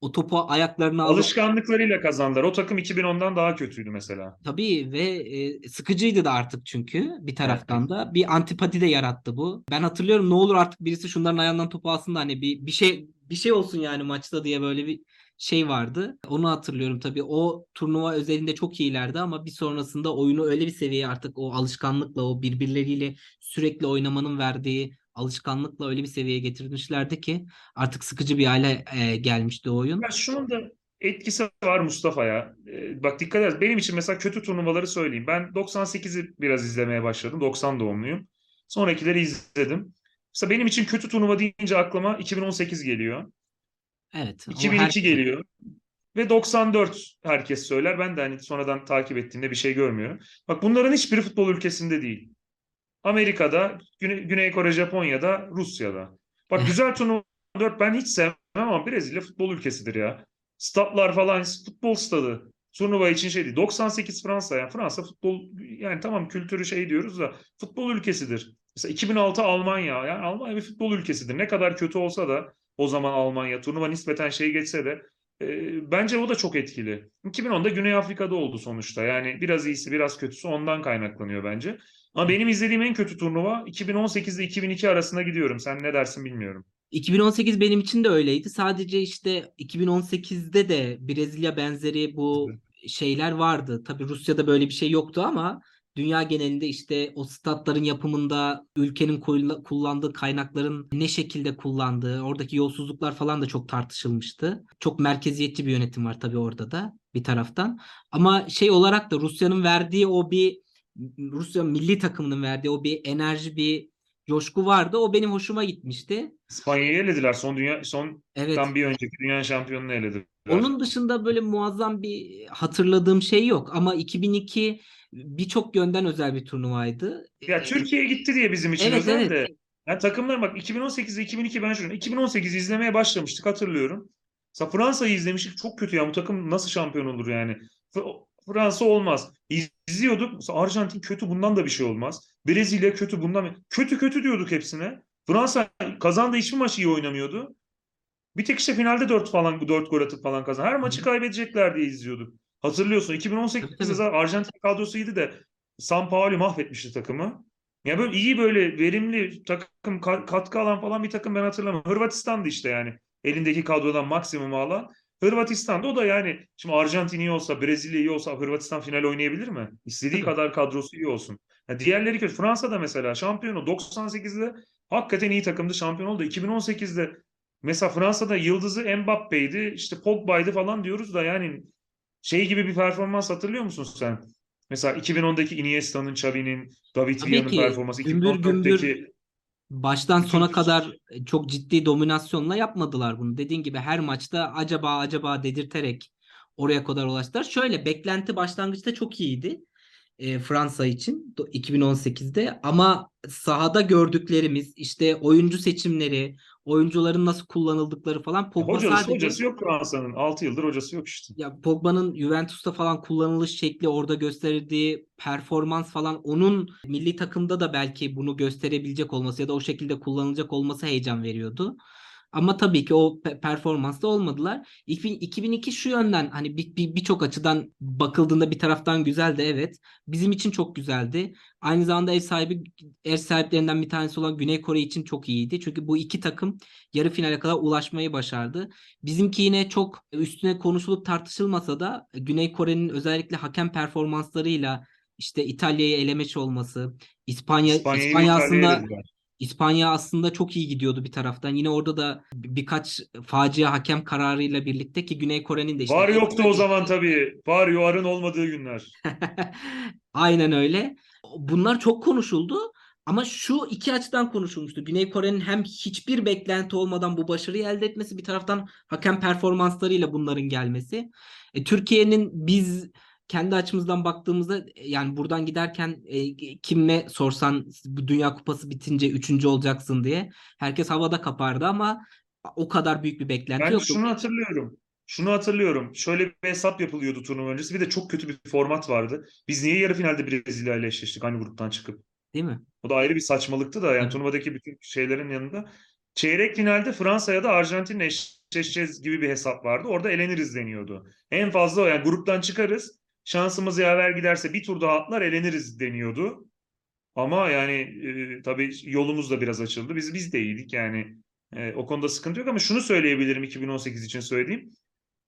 S1: o topu ayaklarına alıp
S2: Alışkanlıklarıyla kazandılar. O takım 2010'dan daha kötüydü mesela.
S1: Tabii ve e, sıkıcıydı da artık çünkü bir taraftan da bir antipati de yarattı bu. Ben hatırlıyorum ne olur artık birisi şunların ayağından topu alsın da hani bir bir şey bir şey olsun yani maçta diye böyle bir şey vardı. Onu hatırlıyorum tabii. O turnuva özelinde çok iyilerdi ama bir sonrasında oyunu öyle bir seviyeye artık o alışkanlıkla o birbirleriyle sürekli oynamanın verdiği alışkanlıkla öyle bir seviyeye getirmişlerdi ki artık sıkıcı bir hale e, gelmişti o oyun.
S2: Ya şunun da etkisi var Mustafa ya. Ee, bak dikkat et. Benim için mesela kötü turnuvaları söyleyeyim. Ben 98'i biraz izlemeye başladım. 90 doğumluyum. Sonrakileri izledim. Mesela benim için kötü turnuva deyince aklıma 2018 geliyor.
S1: Evet. o
S2: 2002
S1: her-
S2: geliyor. Ve 94 herkes söyler. Ben de hani sonradan takip ettiğimde bir şey görmüyorum. Bak bunların hiçbiri futbol ülkesinde değil. Amerika'da, Güney, Güney Kore, Japonya'da, Rusya'da. Bak güzel turnuva 4 ben hiç sevmem ama Brezilya futbol ülkesidir ya. Statlar falan futbol stadı. Turnuva için şey değil. 98 Fransa yani Fransa futbol yani tamam kültürü şey diyoruz da futbol ülkesidir. Mesela 2006 Almanya yani Almanya bir futbol ülkesidir. Ne kadar kötü olsa da o zaman Almanya turnuva nispeten şey geçse de e, bence o da çok etkili. 2010'da Güney Afrika'da oldu sonuçta. Yani biraz iyisi biraz kötüsü ondan kaynaklanıyor bence. Ama benim izlediğim en kötü turnuva 2018 ile 2002 arasında gidiyorum. Sen ne dersin bilmiyorum.
S1: 2018 benim için de öyleydi. Sadece işte 2018'de de Brezilya benzeri bu şeyler vardı. Tabii Rusya'da böyle bir şey yoktu ama dünya genelinde işte o statların yapımında ülkenin kullandığı kaynakların ne şekilde kullandığı, oradaki yolsuzluklar falan da çok tartışılmıştı. Çok merkeziyetçi bir yönetim var tabii orada da bir taraftan. Ama şey olarak da Rusya'nın verdiği o bir Rusya milli takımının verdiği o bir enerji, bir coşku vardı. O benim hoşuma gitmişti.
S2: İspanya'yı elediler. Son dünya sondan
S1: Evet.
S2: bir önceki dünya şampiyonunu elediler.
S1: Onun dışında böyle muazzam bir hatırladığım şey yok ama 2002 birçok yönden özel bir turnuvaydı.
S2: Ya
S1: Ee,
S2: Türkiye gitti diye bizim için
S1: Evet,
S2: özel
S1: evet.
S2: de. Yani takımlar bak 2018 ile 2002 ben şunu 2018 izlemeye başlamıştık hatırlıyorum. Fransa'yı izlemiştik çok kötü ya bu takım nasıl şampiyon olur yani. Fransa olmaz. İzliyorduk. Arjantin kötü bundan da bir şey olmaz. Brezilya kötü bundan kötü kötü diyorduk hepsine. Fransa kazandı hiçbir maçı iyi oynamıyordu. Bir tek işte finalde 4 falan 4 gol atıp falan kazan. Her maçı kaybedecekler diye izliyorduk. Hatırlıyorsun 2018'de
S1: Tabii, tabii.
S2: zaten Arjantin kadrosu iyiydi de Sampaoli mahvetmişti takımı. Ya böyle iyi böyle verimli takım ka- katkı alan falan bir takım ben hatırlamıyorum. Hırvatistan'dı işte yani. Elindeki kadrodan maksimum alan. Hırvatistan'da o da yani şimdi Arjantin iyi olsa, Brezilya iyi olsa Hırvatistan final oynayabilir mi? İstediği kadar kadrosu iyi olsun. Ya diğerleri kötü. Fransa'da mesela şampiyonu 98'de hakikaten iyi takımdı şampiyon oldu. 2018'de mesela Fransa'da yıldızı Mbappe'ydi, işte Pogba'ydı falan diyoruz da yani şey gibi bir performans hatırlıyor musun sen? Mesela 2010'daki Iniesta'nın, Xavi'nin, David Villa'nın performansı.
S1: Gümbür gümbür
S2: 2014'teki
S1: baştan sona kadar çok ciddi dominasyonla yapmadılar bunu. Dediğin gibi her maçta acaba acaba dedirterek oraya kadar ulaştılar. Şöyle beklenti başlangıçta çok iyiydi. e, Fransa için do- 2018'de ama sahada gördüklerimiz işte oyuncu seçimleri, oyuncuların nasıl kullanıldıkları falan Pogba
S2: hocası,
S1: sadece
S2: hocası yok Fransa'nın. 6 yıldır hocası yok işte.
S1: Ya Pogba'nın Juventus'ta falan kullanılış şekli, orada gösterdiği performans falan onun milli takımda da belki bunu gösterebilecek olması ya da o şekilde kullanılacak olması heyecan veriyordu. Ama tabii ki o pe- performansta olmadılar. 2000 2002 şu yönden hani bir- bir- birçok açıdan bakıldığında bir taraftan güzeldi evet. Bizim için çok güzeldi. Aynı zamanda ev sahibi ev sahiplerinden bir tanesi olan Güney Kore için çok iyiydi. Çünkü bu iki takım yarı finale kadar ulaşmayı başardı. Bizimki yine çok üstüne konuşulup tartışılmasa da Güney Kore'nin özellikle hakem performanslarıyla işte İtalya'yı elemiş olması, İspanya İspanya
S2: İtalya'ya
S1: aslında. İspanya aslında çok iyi gidiyordu bir taraftan. Yine orada da bir- birkaç facia hakem kararıyla birlikte ki Güney Kore'nin de işte
S2: VAR yoktu o zaman tabii. VAR yuvarın olmadığı günler.
S1: Aynen öyle. Bunlar çok konuşuldu ama şu iki açıdan konuşulmuştu. Güney Kore'nin hem hiçbir beklenti olmadan bu başarıyı elde etmesi bir taraftan hakem performanslarıyla bunların gelmesi. E, Türkiye'nin biz kendi açımızdan baktığımızda e, yani buradan giderken e, kime sorsan bu Dünya Kupası bitince üçüncü olacaksın diye herkes havada kapardı ama o kadar büyük bir beklenti
S2: Ben
S1: yoktu.
S2: şunu hatırlıyorum. Şunu hatırlıyorum. Şöyle bir hesap yapılıyordu turnuva öncesi. Bir de çok kötü bir format vardı. Biz niye yarı finalde Brezilya ile eşleştik aynı gruptan çıkıp?
S1: Değil mi?
S2: O da ayrı bir saçmalıktı da yani
S1: Evet.
S2: turnuvadaki bütün şeylerin yanında. Çeyrek finalde Fransa ya da Arjantin'le eşleşeceğiz gibi bir hesap vardı. Orada eleniriz deniyordu. En fazla o yani gruptan çıkarız. Şansımız yaver giderse bir tur daha atlar eleniriz deniyordu. Ama yani e, tabii yolumuz da biraz açıldı. Biz biz de iyiydik yani. E, o konuda sıkıntı yok ama şunu söyleyebilirim 2018 için söyleyeyim.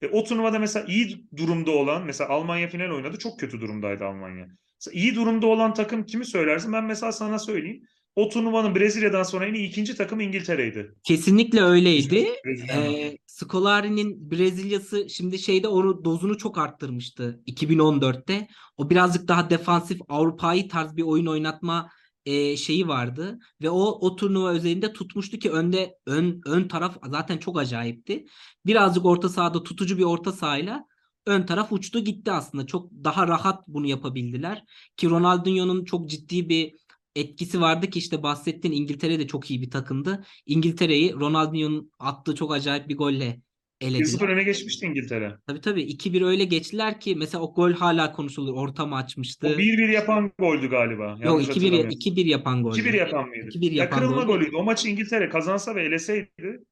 S2: E, o turnuvada mesela iyi durumda olan mesela Almanya final oynadı. Çok kötü durumdaydı Almanya. Mesela iyi durumda olan takım kimi söylersin? Ben mesela sana söyleyeyim. O turnuvanın Brezilya'dan sonra en iyi ikinci takım İngiltere'ydi.
S1: Kesinlikle öyleydi. Ee, Scolari'nin Brezilya'sı şimdi şeyde onu dozunu çok arttırmıştı 2014'te. O birazcık daha defansif Avrupa'yı tarz bir oyun oynatma e, şeyi vardı ve o o turnuva özelinde tutmuştu ki önde ön ön taraf zaten çok acayipti. Birazcık orta sahada tutucu bir orta sahayla ön taraf uçtu gitti aslında. Çok daha rahat bunu yapabildiler ki Ronaldinho'nun çok ciddi bir etkisi vardı ki işte bahsettiğin İngiltere de çok iyi bir takımdı. İngiltere'yi Ronaldinho'nun attığı çok acayip bir golle
S2: 1-0
S1: elediler.
S2: öne geçmişti İngiltere.
S1: Tabii tabii 2-1 öyle geçtiler ki mesela o gol hala konuşulur. Orta mı
S2: O
S1: açmıştı?
S2: 1-1 yapan goldü galiba.
S1: Yok
S2: Yanlış
S1: 2-1
S2: hatırlamıyorum.
S1: 2-1 yapan gol.
S2: 2-1 yapan mıydı?
S1: 2-1
S2: Ya
S1: yapan
S2: kırılma
S1: gol.
S2: golüydü. O maçı İngiltere kazansa ve eleseydi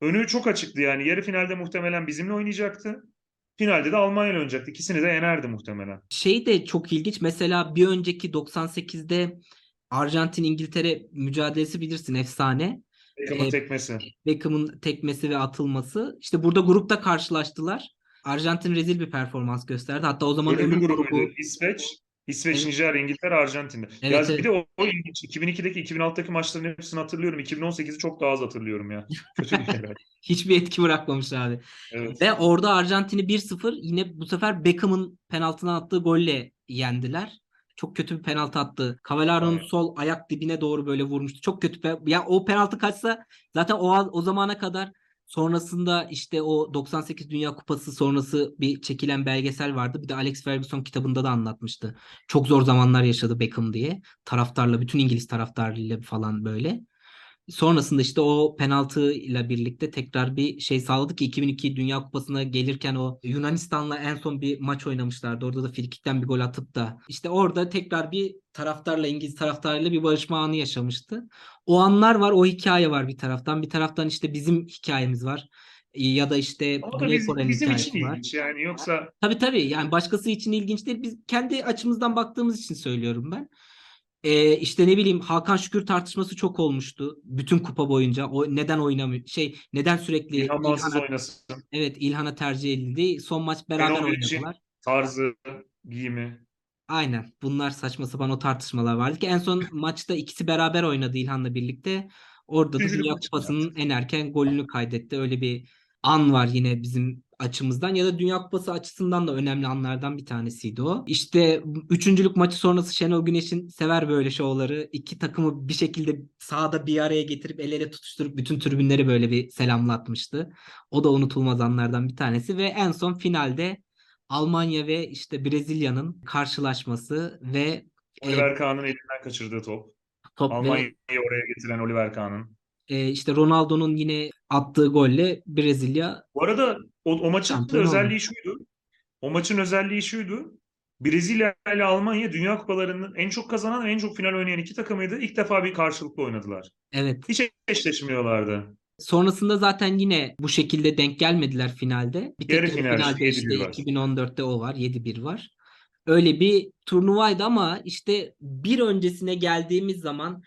S2: önü çok açıktı yani. Yarı finalde muhtemelen bizimle oynayacaktı. Finalde de Almanya ile oynayacaktı. İkisini de yenerdi muhtemelen.
S1: Şey de çok ilginç. Mesela bir önceki 98'de Arjantin İngiltere mücadelesi bilirsin efsane.
S2: Beckham'ın
S1: Ee,
S2: tekmesi.
S1: Beckham'ın tekmesi ve atılması. İşte burada grupta karşılaştılar. Arjantin rezil bir performans gösterdi. Hatta o zaman
S2: Ölüm grubuydu.
S1: grubu
S2: İsveç, İsveç,
S1: Evet.
S2: Nijerya, İngiltere, Arjantin'de.
S1: Evet,
S2: ya
S1: evet.
S2: bir de o, o ilginç. 2002'deki, 2006'daki maçların hepsini hatırlıyorum. 2018'i çok daha az hatırlıyorum ya. Kötü
S1: hiçbir etki bırakmamış abi.
S2: Evet.
S1: Ve orada Arjantin'i 1-0 yine bu sefer Beckham'ın penaltıdan attığı golle yendiler. Çok kötü bir penaltı attı. Cavalleraro'nun
S2: Evet.
S1: sol ayak dibine doğru böyle vurmuştu. Çok kötü. pe- Ya o penaltı kaçsa zaten o o zamana kadar sonrasında işte o 98 Dünya Kupası sonrası bir çekilen belgesel vardı. Bir de Alex Ferguson kitabında da anlatmıştı. Çok zor zamanlar yaşadı Beckham diye. Taraftarla bütün İngiliz taraftarıyla falan böyle. Sonrasında işte o penaltıyla birlikte tekrar bir şey sağladı ki 2002 Dünya Kupası'na gelirken o Yunanistan'la en son bir maç oynamışlardı. Orada da frikikten bir gol atıp da işte orada tekrar bir taraftarla İngiliz taraftarıyla bir barışma anı yaşamıştı. O anlar var, o hikaye var bir taraftan. Bir taraftan işte bizim hikayemiz var. Ya da işte
S2: Ama da
S1: Güney
S2: biz,
S1: Kore'nin
S2: bizim için
S1: var.
S2: ilginç yani. Yoksa
S1: Tabii tabii yani başkası için ilginç değil. Biz kendi açımızdan baktığımız için söylüyorum ben. Ee, işte ne bileyim Hakan Şükür tartışması çok olmuştu. Bütün kupa boyunca. O neden oynamıyor? Şey neden sürekli
S2: İlhan
S1: İlhan'a
S2: oynasın.
S1: evet İlhan'a tercih edildi. Son maç beraber oynadılar.
S2: tarzı, giyimi.
S1: Aynen. Bunlar saçma sapan o tartışmalar vardı ki en son maçta ikisi beraber oynadı İlhan'la birlikte. Orada da Dünya Kupası'nın en erken golünü kaydetti. Öyle bir an var yine bizim açımızdan ya da Dünya Kupası açısından da önemli anlardan bir tanesiydi o. İşte üçüncülük maçı sonrası Şenol Güneş'in sever böyle şovları. İki takımı bir şekilde sahada bir araya getirip el ele tutuşturup bütün tribünleri böyle bir selamlatmıştı. O da unutulmaz anlardan bir tanesi ve en son finalde Almanya ve işte Brezilya'nın karşılaşması ve e,
S2: Oliver Kahn'ın elinden kaçırdığı top.
S1: top ve
S2: Almanya'yı oraya getiren Oliver Kahn'ın.
S1: e, işte Ronaldo'nun yine attığı golle Brezilya
S2: Bu arada o, o maçın
S1: Şampiyon oldu.
S2: özelliği şuydu. O maçın özelliği şuydu. Brezilya ile Almanya Dünya Kupalarının en çok kazanan ve en çok final oynayan iki takımıydı. İlk defa bir karşılıklı oynadılar.
S1: evet
S2: Hiç eşleşmiyorlardı.
S1: Sonrasında zaten yine bu şekilde denk gelmediler finalde. Bir tek
S2: Yarı final,
S1: finalde
S2: 7-1
S1: işte
S2: var.
S1: 2014'te o var, 7-1 var. Öyle bir turnuvaydı ama işte bir öncesine geldiğimiz zaman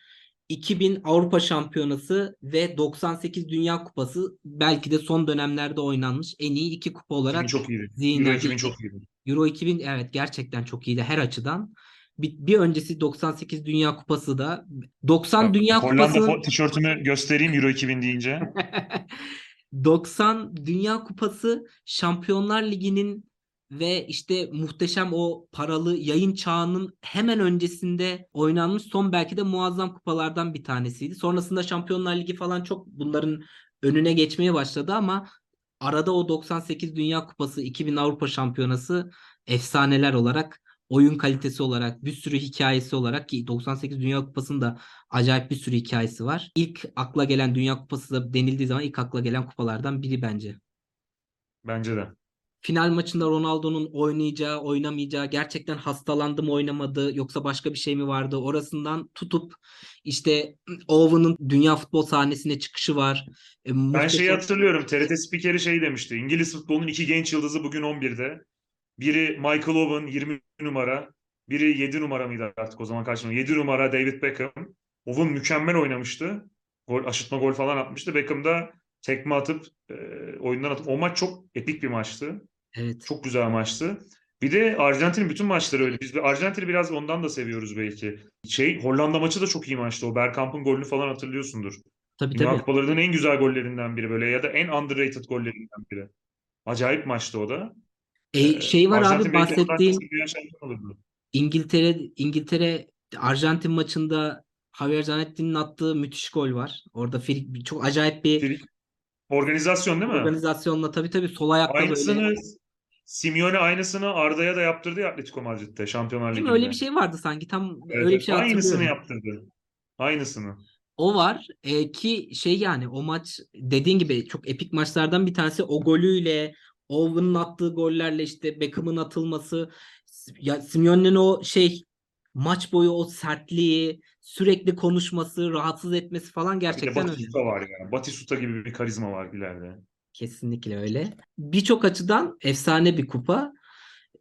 S1: 2000 Avrupa Şampiyonası ve 98 Dünya Kupası belki de son dönemlerde oynanmış en iyi iki kupa
S2: 2000
S1: olarak
S2: çok iyiydi. Euro
S1: zihinlerde
S2: 2000 çok iyiydi.
S1: Euro 2000 evet gerçekten çok iyiydi her açıdan. Bir, bir öncesi 98 Dünya Kupası da 90 Dünya
S2: Hollanda
S1: Kupası
S2: tişörtümü göstereyim Euro 2000 deyince.
S1: 90 Dünya Kupası Şampiyonlar Ligi'nin ve işte muhteşem o paralı yayın çağının hemen öncesinde oynanmış son belki de muazzam kupalardan bir tanesiydi. Sonrasında Şampiyonlar Ligi falan çok bunların önüne geçmeye başladı ama arada o 98 Dünya Kupası, 2000 Avrupa Şampiyonası efsaneler olarak oyun kalitesi olarak bir sürü hikayesi olarak ki 98 Dünya Kupası'nda acayip bir sürü hikayesi var. İlk akla gelen Dünya Kupası da denildiği zaman ilk akla gelen kupalardan biri bence.
S2: Bence de.
S1: Final maçında Ronaldo'nun oynayacağı, oynamayacağı, gerçekten hastalandı mı oynamadı yoksa başka bir şey mi vardı? Orasından tutup işte Owen'ın dünya futbol sahnesine çıkışı var. E,
S2: Ben
S1: muhteşem-
S2: şeyi hatırlıyorum. TRT spikeri şey demişti. İngiliz futbolunun iki genç yıldızı bugün 11'de. Biri Michael Owen 20 numara. Biri 7 numara mıydı artık o zaman kaç numara? 7 numara David Beckham. Owen mükemmel oynamıştı. Gol, aşırtma gol falan atmıştı. Beckham da tekme atıp e, oyundan atıp. O maç çok epik bir maçtı.
S1: Evet.
S2: Çok güzel maçtı. Bir de Arjantin'in bütün maçları öyle. Biz Arjantin'i biraz ondan da seviyoruz belki. Şey Hollanda maçı da çok iyi maçtı. O Bergkamp'ın golünü falan hatırlıyorsundur.
S1: Tabii
S2: Dünya
S1: tabii.
S2: Kupalarının en güzel gollerinden biri böyle ya da en underrated gollerinden biri. Acayip maçtı o da.
S1: E,
S2: Ee,
S1: şey var
S2: Arjantin
S1: abi bahsettiğin. İngiltere İngiltere Arjantin maçında Javier Zanetti'nin attığı müthiş gol var. Orada frik, çok acayip bir
S2: Frik- Organizasyon değil mi?
S1: organizasyonla tabii tabii sol ayakta
S2: Aynısını
S1: böyle.
S2: Simeone aynısını Arda'ya da yaptırdı ya Atletico Madrid'de Şampiyonlar? Ligi'nde.
S1: Öyle bir şey vardı sanki. Tam
S2: Evet,
S1: öyle bir şey
S2: Aynısını yaptırdı. Aynısını.
S1: O var e, ki şey yani o maç dediğin gibi çok epik maçlardan bir tanesi o golüyle Owen'ın attığı gollerle işte Beckham'ın atılması ya Simeone'nin o şey maç boyu o sertliği sürekli konuşması rahatsız etmesi falan
S2: Bir
S1: gerçekten öyle.
S2: Batistuta var ya. Batistuta gibi bir karizma var ileride.
S1: Kesinlikle öyle. Birçok açıdan efsane bir kupa.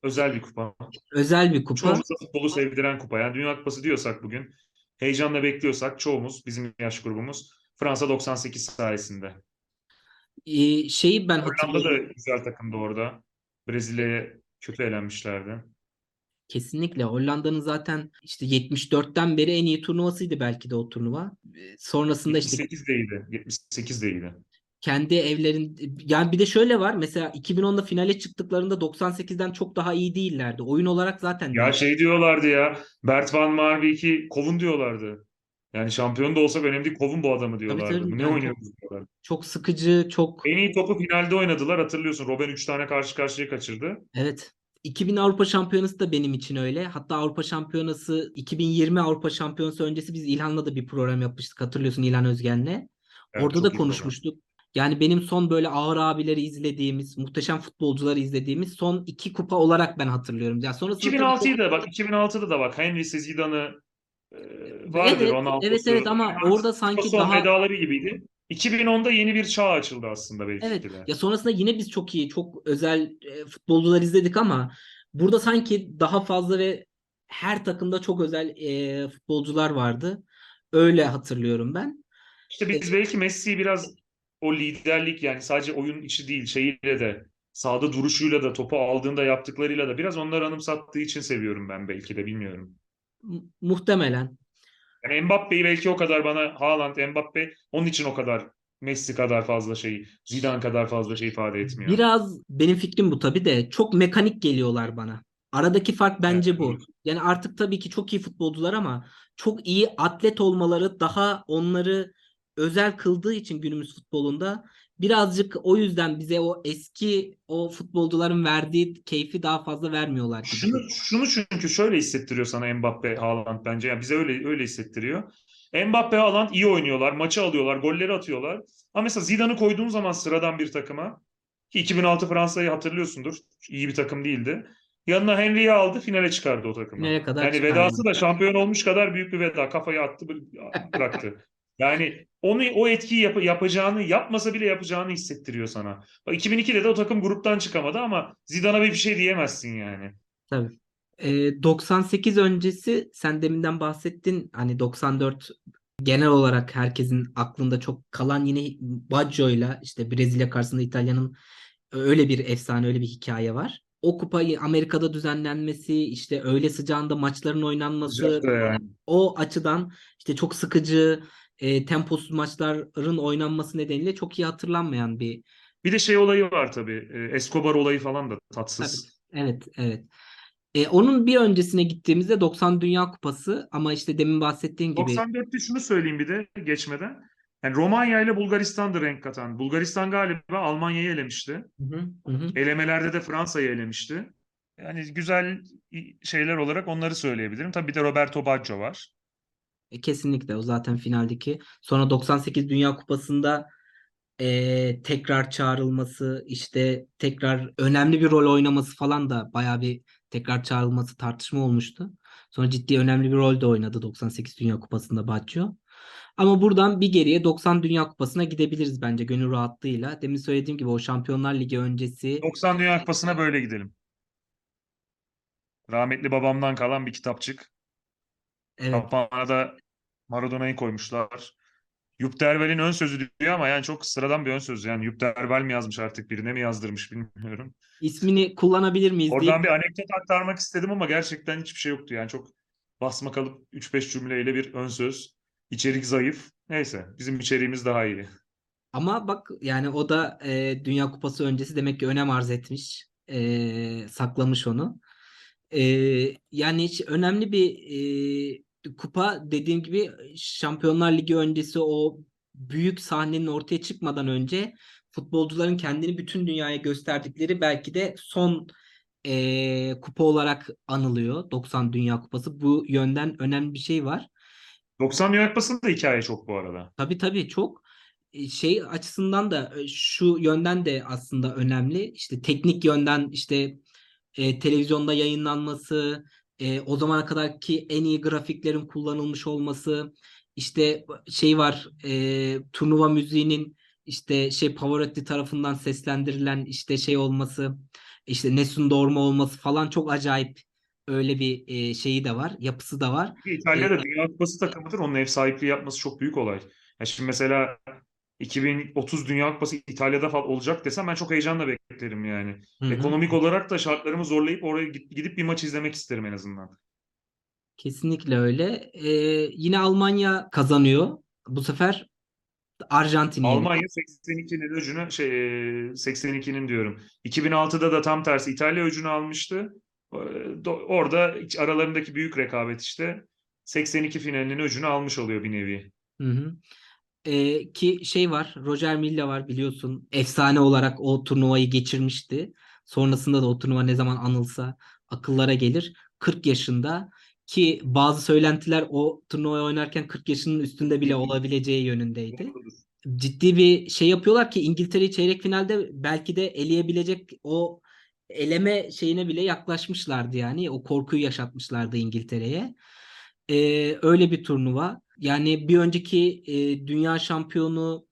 S2: Özel bir kupa.
S1: Özel bir kupa.
S2: Çoğumuza futbolu sevdiren kupa. Yani Dünya Kupası diyorsak bugün heyecanla bekliyorsak çoğumuz bizim yaş grubumuz Fransa 98 sayesinde.
S1: Ee, şeyi ben
S2: Hollanda
S1: hatırlıyorum.
S2: da güzel takımdı orada. Brezilya'ya kötü elenmişlerdi.
S1: Kesinlikle Hollanda'nın zaten işte 74'ten beri en iyi turnuvasıydı belki de o turnuva. Ee, Sonrasında işte
S2: 78 değildi. 78 değildi.
S1: kendi evlerin yani bir de şöyle var mesela 2010'da finale çıktıklarında 98'den çok daha iyi değillerdi. Oyun olarak zaten
S2: Ya
S1: değil.
S2: şey diyorlardı ya. Bert van Marwijk'i kovun diyorlardı. Yani şampiyon da olsak önemli değil. Kovun bu adamı diyorlardı.
S1: tabii.
S2: Bu ne
S1: Yani
S2: oynuyoruz diyorlardı.
S1: çok sıkıcı, çok
S2: En iyi topu finalde oynadılar hatırlıyorsun. Robben 3 tane karşı karşıya kaçırdı.
S1: evet. 2000 Avrupa Şampiyonası da benim için öyle. Hatta Avrupa Şampiyonası 2020 Avrupa Şampiyonası öncesi biz İlhan'la da bir program yapmıştık. Hatırlıyorsun İlhan Özgen'le.
S2: Evet,
S1: Orada da
S2: iyi program.
S1: konuşmuştuk. Yani benim son böyle ağır abileri izlediğimiz, muhteşem futbolcuları izlediğimiz son iki kupa olarak ben hatırlıyorum. Ya sonrasında tabii
S2: 2006'yı da bak 2006'da da bak Henry'si Zidane'ı e, vardı
S1: Evet,
S2: Ronaldo'su.
S1: evet evet ama orada sanki
S2: son
S1: daha
S2: vedaları gibiydi. 2010'da yeni bir çağ açıldı aslında belki
S1: evet
S2: de.
S1: ya sonrasında yine biz çok iyi, çok özel e, futbolcular izledik ama burada sanki daha fazla ve her takımda çok özel e, futbolcular vardı. Öyle hatırlıyorum ben.
S2: İşte biz belki Messi'yi biraz o liderlik yani sadece oyun içi değil şeyiyle de sahada duruşuyla da topu aldığında yaptıklarıyla da biraz onları anımsattığı için seviyorum ben belki de bilmiyorum.
S1: Mu- muhtemelen.
S2: Yani Mbappe'yi belki o kadar bana Haaland, Mbappe onun için o kadar Messi kadar fazla şey, Zidane kadar fazla şey ifade etmiyor.
S1: Biraz benim fikrim bu tabii de çok mekanik geliyorlar bana. Aradaki fark bence
S2: Evet,
S1: bu. Yani artık tabii ki çok iyi futbolcular ama çok iyi atlet olmaları daha onları özel kıldığı için günümüz futbolunda birazcık o yüzden bize o eski o futbolcuların verdiği keyfi daha fazla vermiyorlar gibi.
S2: Şunu, şunu çünkü şöyle hissettiriyor sana Mbappe, Haaland bence. Yani bize öyle öyle hissettiriyor. Mbappe, Haaland iyi oynuyorlar, maçı alıyorlar, golleri atıyorlar. Ama mesela Zidane'ı koyduğun zaman sıradan bir takıma ki 2006 Fransa'yı hatırlıyorsundur. İyi bir takım değildi. Yanına Henry'i aldı, finale çıkardı o takımı.
S1: Finale kadar
S2: Yani
S1: çıkardı.
S2: vedası da şampiyon olmuş kadar büyük bir veda. Kafayı attı, bıraktı. Yani onu o etkiyi yap- yapacağını yapmasa bile yapacağını hissettiriyor sana. Bak 2002'de de o takım gruptan çıkamadı ama Zidane'a bir şey diyemezsin yani.
S1: Tabii. Ee, 98 öncesi sen deminden bahsettin hani 94 genel olarak herkesin aklında çok kalan yine Baggio'yla işte Brezilya karşısında İtalya'nın öyle bir efsane öyle bir hikaye var. O kupayı Amerika'da düzenlenmesi işte öyle sıcağında maçların oynanması
S2: yani.
S1: o açıdan işte çok sıkıcı e, temposuz maçların oynanması nedeniyle çok iyi hatırlanmayan bir
S2: Bir de şey olayı var tabii. e, Escobar olayı falan da tatsız.
S1: Evet, evet. E, onun bir öncesine gittiğimizde 90 Dünya Kupası ama işte demin bahsettiğin gibi
S2: 94'te şunu söyleyeyim bir de geçmeden. Yani Romanya ile Bulgaristan'dı renk katan. Bulgaristan galiba Almanya'yı elemişti.
S1: Hı, hı hı.
S2: Elemelerde de Fransa'yı elemişti. Yani güzel şeyler olarak onları söyleyebilirim. Tabii bir de Roberto Baggio var.
S1: E, kesinlikle o zaten finaldeki. Sonra 98 Dünya Kupası'nda e, tekrar çağrılması işte tekrar önemli bir rol oynaması falan da bayağı bir tekrar çağrılması tartışma olmuştu. Sonra ciddi önemli bir rol de oynadı 98 Dünya Kupası'nda Baggio. Ama buradan bir geriye 90 Dünya Kupası'na gidebiliriz bence gönül rahatlığıyla. Demin söylediğim gibi o Şampiyonlar Ligi öncesi
S2: 90 Dünya Kupası'na böyle gidelim. Rahmetli babamdan kalan bir kitapçık.
S1: Evet
S2: Kapağına da Maradona'yı koymuşlar. Yup Dervel'in ön sözü diyor ama yani çok sıradan bir ön söz. Yani Yup Dervel mi yazmış artık birine mi yazdırmış bilmiyorum.
S1: ismini kullanabilir miyiz diye
S2: Oradan bir anekdot aktarmak istedim ama gerçekten hiçbir şey yoktu. Yani çok basma kalıp 3-5 cümleyle bir ön söz. İçerik zayıf. Neyse bizim içeriğimiz daha iyi.
S1: Ama bak yani o da e, Dünya Kupası öncesi demek ki önem arz etmiş. E, saklamış onu. E, yani hiç önemli bir e, kupa dediğim gibi Şampiyonlar Ligi öncesi o büyük sahnenin ortaya çıkmadan önce futbolcuların kendini bütün dünyaya gösterdikleri belki de son e, kupa olarak anılıyor 90 Dünya Kupası. Bu yönden önemli bir şey var.
S2: 90 Dünya Kupası'nda da hikaye çok bu arada.
S1: Tabii tabii çok E, şey açısından da e, şu yönden de aslında önemli. İşte teknik yönden işte e, televizyonda yayınlanması, e, o zamana kadarki en iyi grafiklerin kullanılmış olması, işte şey var e, turnuva müziğinin işte şey Pavarotti tarafından seslendirilen işte şey olması, işte Nessun Dorma olması falan çok acayip öyle bir e, şeyi de var, yapısı da var.
S2: İtalya'da Dünya Kupası takımıdır. Onun ev sahipliği yapması çok büyük olay. Ya şimdi mesela 2030 Dünya Kupası İtalya'da falan olacak desem ben çok heyecanla beklerim yani.
S1: Hı hı.
S2: Ekonomik olarak da şartlarımı zorlayıp oraya gidip bir maç izlemek isterim en azından.
S1: Kesinlikle öyle. Ee, yine Almanya kazanıyor. Bu sefer Arjantin'i yeniyor.
S2: Almanya 82'nin öcünü şey e, 82'nin diyorum. 2006'da da tam tersi İtalya öcünü almıştı. E, do- Orada aralarındaki büyük rekabet işte 82 finalinin öcünü almış oluyor bir nevi.
S1: Hı hı. Ee, ki şey var, Roger Milla var biliyorsun. Efsane olarak o turnuvayı geçirmişti. Sonrasında da o turnuva ne zaman anılsa akıllara gelir. 40 yaşında ki bazı söylentiler o turnuvayı oynarken 40 yaşının üstünde bile olabileceği yönündeydi. ciddi bir şey yapıyorlar ki İngiltere'yi çeyrek finalde belki de eleyebilecek o eleme şeyine bile yaklaşmışlardı yani. O korkuyu yaşatmışlardı İngiltere'ye. Ee, öyle bir turnuva. Yani bir önceki e, dünya şampiyonu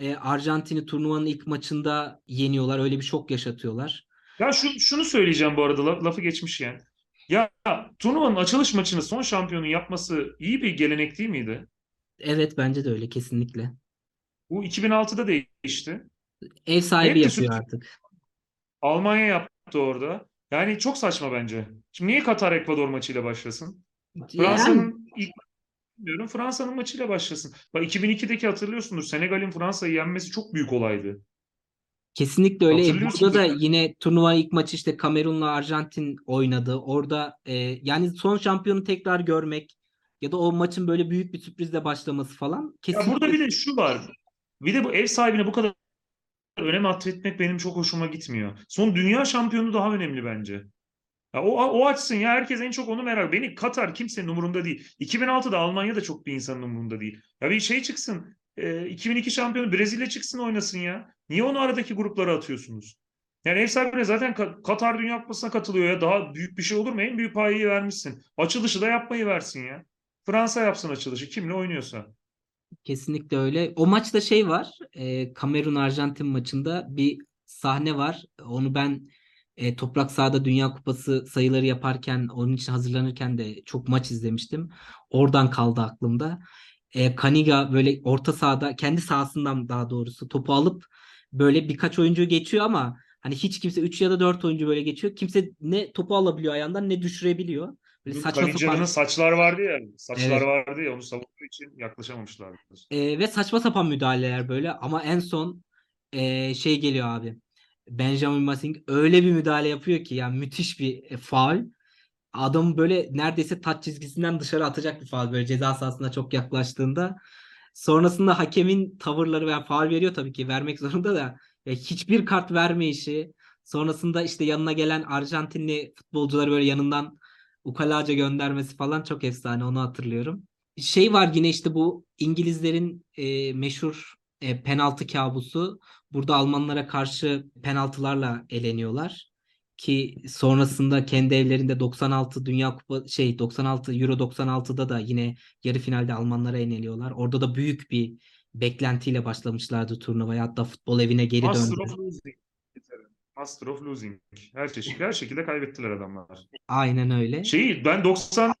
S1: e, Arjantin'i turnuvanın ilk maçında yeniyorlar. Öyle bir şok yaşatıyorlar.
S2: Ya şu, şunu söyleyeceğim bu arada laf- lafı geçmişken. Ya turnuvanın açılış maçını son şampiyonun yapması iyi bir gelenek değil miydi?
S1: Evet bence de öyle kesinlikle.
S2: Bu 2006'da değişti.
S1: Ev sahibi
S2: Hem
S1: yapıyor artık.
S2: Almanya yaptı orada. Yani çok saçma bence. Şimdi niye Katar Ekvador maçıyla başlasın?
S1: Yani
S2: Fransa'nın ilk diyorum Fransa'nın maçıyla başlasın. Bak 2002'deki hatırlıyorsunuz Senegal'in Fransa'yı yenmesi çok büyük olaydı.
S1: Kesinlikle öyle. Burada da yine turnuva ilk maçı işte Kamerun'la Arjantin oynadı. Orada e, yani son şampiyonu tekrar görmek ya da o maçın böyle büyük bir sürprizle başlaması falan
S2: Ya
S1: kesinlikle
S2: burada bir de şu var. Bir de bu ev sahibine bu kadar önem atfetmek benim çok hoşuma gitmiyor. Son dünya şampiyonu daha önemli bence. Ya o, o açsın ya herkes en çok onu merak. Beni Katar kimsenin umurunda değil. 2006'da Almanya da çok bir insanın umurunda değil. Ya bir şey çıksın. e, 2002 şampiyonu Brezilya çıksın oynasın ya. Niye onu aradaki gruplara atıyorsunuz? Yani ev sahibine zaten Ka- Katar Dünya Kupası'na katılıyor ya. Daha büyük bir şey olur mu? En büyük payı vermişsin. Açılışı da yapmayı versin ya. Fransa yapsın açılışı. Kimle oynuyorsa.
S1: Kesinlikle öyle. O maçta şey var. E, Kamerun-Arjantin maçında bir sahne var. Onu ben e, Toprak Sahada Dünya Kupası sayıları yaparken, onun için hazırlanırken de çok maç izlemiştim. Oradan kaldı aklımda. E, Kaniga böyle orta sahada, kendi sahasından daha doğrusu topu alıp böyle birkaç oyuncu geçiyor ama hani hiç kimse 3 ya da 4 oyuncu böyle geçiyor. Kimse ne topu alabiliyor ayağından ne düşürebiliyor. Böyle saçma sapan
S2: saçlar vardı ya. Saçlar
S1: Evet.
S2: vardı ya onu savunduğu için yaklaşamamışlardı.
S1: Ee, ve saçma sapan müdahaleler böyle ama en son ee, şey geliyor abi. Benjamin Massing öyle bir müdahale yapıyor ki yani müthiş bir e, faul. Adam böyle neredeyse taç çizgisinden dışarı atacak bir faul böyle ceza sahasına çok yaklaştığında. Sonrasında hakemin tavırları ve faul veriyor tabii ki vermek zorunda da e, hiçbir kart vermeyişi. Sonrasında işte yanına gelen Arjantinli futbolcuları böyle yanından ukalaca göndermesi falan çok efsane onu hatırlıyorum şey var yine işte bu İngilizlerin e, meşhur e, penaltı kabusu. Burada Almanlara karşı penaltılarla eleniyorlar ki sonrasında kendi evlerinde 96 Dünya Kupa şey 96 Euro 96'da da yine yarı finalde Almanlara yeniliyorlar. Orada da büyük bir beklentiyle başlamışlardı turnuvaya. Hatta futbol evine geri
S2: Master
S1: döndü.
S2: of losing. Master of losing. Her çeşit, her şekilde kaybettiler adamlar.
S1: Aynen öyle.
S2: Şeyi ben 90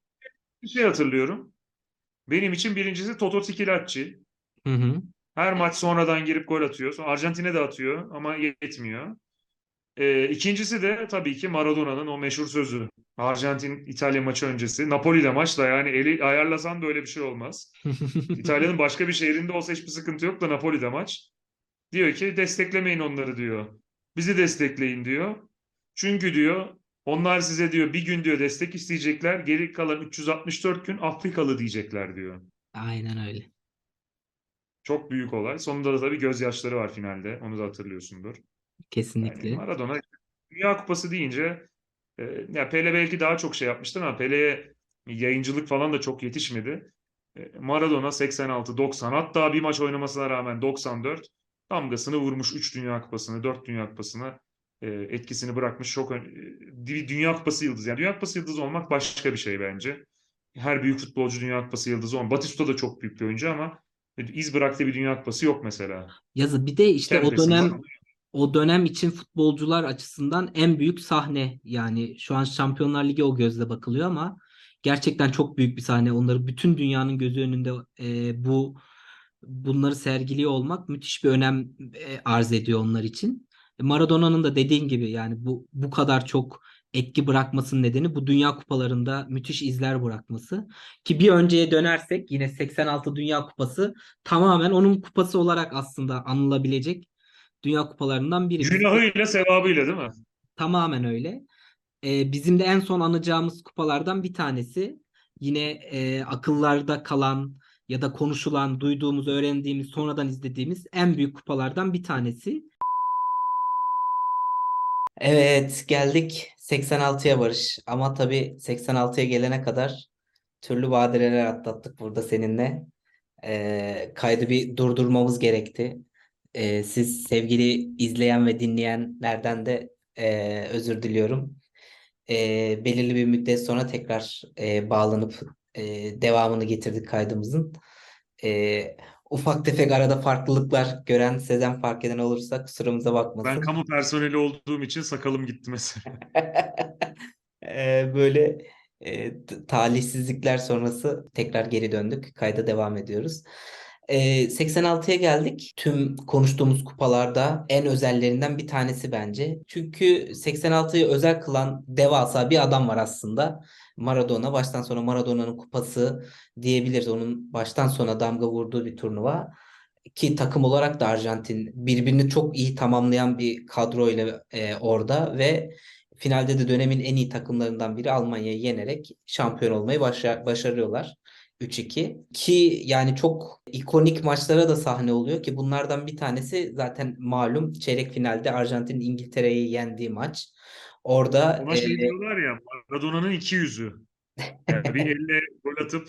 S2: bir şey hatırlıyorum. Benim için birincisi Toto Tikilacci.
S1: Hı hı.
S2: Her maç sonradan girip gol atıyor. Sonra Arjantin'e de atıyor ama yetmiyor. Ee, ikincisi de tabii ki Maradona'nın o meşhur sözü. Arjantin-İtalya maçı öncesi. Napoli'de maç da yani eli ayarlasan böyle bir şey olmaz. İtalya'nın başka bir şehrinde olsa hiçbir sıkıntı yok da Napoli'de maç. Diyor ki desteklemeyin onları diyor. Bizi destekleyin diyor. Çünkü diyor onlar size diyor bir gün diyor destek isteyecekler. Geri kalan 364 gün Afrikalı diyecekler diyor.
S1: Aynen öyle.
S2: Çok büyük olay. Sonunda da tabii gözyaşları var finalde. Onu da hatırlıyorsundur. Yani
S1: Kesinlikle.
S2: Maradona Dünya Kupası deyince e, ya Pele belki daha çok şey yapmıştır ama Pele'ye yayıncılık falan da çok yetişmedi. E, Maradona 86, 90 hatta bir maç oynamasına rağmen 94 damgasını vurmuş 3 Dünya Kupası'nı, 4 Dünya Kupası'na e, etkisini bırakmış çok e, bir Dünya Kupası yıldızı. Yani Dünya Kupası yıldızı olmak başka bir şey bence. Her büyük futbolcu Dünya Kupası yıldızı olmak. Batista da çok büyük bir oyuncu ama iz bıraktığı bir Dünya Kupası yok mesela.
S1: Yazı bir de işte o
S2: Kempes'in
S1: dönem
S2: var.
S1: o dönem için futbolcular açısından en büyük sahne yani şu an Şampiyonlar Ligi o gözle bakılıyor ama gerçekten çok büyük bir sahne. Onları bütün dünyanın gözü önünde e, bu bunları sergiliyor olmak müthiş bir önem e, arz ediyor onlar için. Maradona'nın da dediğin gibi yani bu bu kadar çok etki bırakmasının nedeni bu Dünya Kupalarında müthiş izler bırakması. Ki bir önceye dönersek yine 86 Dünya Kupası tamamen onun kupası olarak aslında anılabilecek Dünya Kupalarından biri.
S2: Günahıyla sevabıyla değil mi?
S1: Tamamen öyle. Ee, bizim de en son anacağımız kupalardan bir tanesi. Yine e, akıllarda kalan ya da konuşulan, duyduğumuz, öğrendiğimiz, sonradan izlediğimiz en büyük kupalardan bir tanesi. Evet, geldik 86'ya Barış. Ama tabii 86'ya gelene kadar türlü badireler atlattık burada seninle. Ee, kaydı bir durdurmamız gerekti. Ee, siz sevgili izleyen ve dinleyenlerden de e, özür diliyorum. Ee, belirli bir müddet sonra tekrar e, bağlanıp e, devamını getirdik kaydımızın. Ee, ufak tefek arada farklılıklar gören, sezen fark eden olursa kusurumuza bakmasın.
S2: Ben kamu personeli olduğum için sakalım gitti mesela.
S1: Eee, böyle t- talihsizlikler sonrası tekrar geri döndük. Kayda devam ediyoruz. Eee, 86'ya geldik. Tüm konuştuğumuz kupalarda en özellerinden bir tanesi bence. Çünkü 86'yı özel kılan devasa bir adam var aslında. Maradona. Baştan sona Maradona'nın kupası diyebiliriz. Onun baştan sona damga vurduğu bir turnuva. Ki takım olarak da Arjantin birbirini çok iyi tamamlayan bir kadroyla e, orada ve finalde de dönemin en iyi takımlarından biri Almanya'yı yenerek şampiyon olmayı başa- başarıyorlar. 3-2 ki yani çok ikonik maçlara da sahne oluyor ki bunlardan bir tanesi zaten malum çeyrek finalde Arjantin İngiltere'yi yendiği maç. Orada
S2: Ona şey
S1: e,
S2: diyorlar ya Maradona'nın iki yüzü. Yani bir elle gol atıp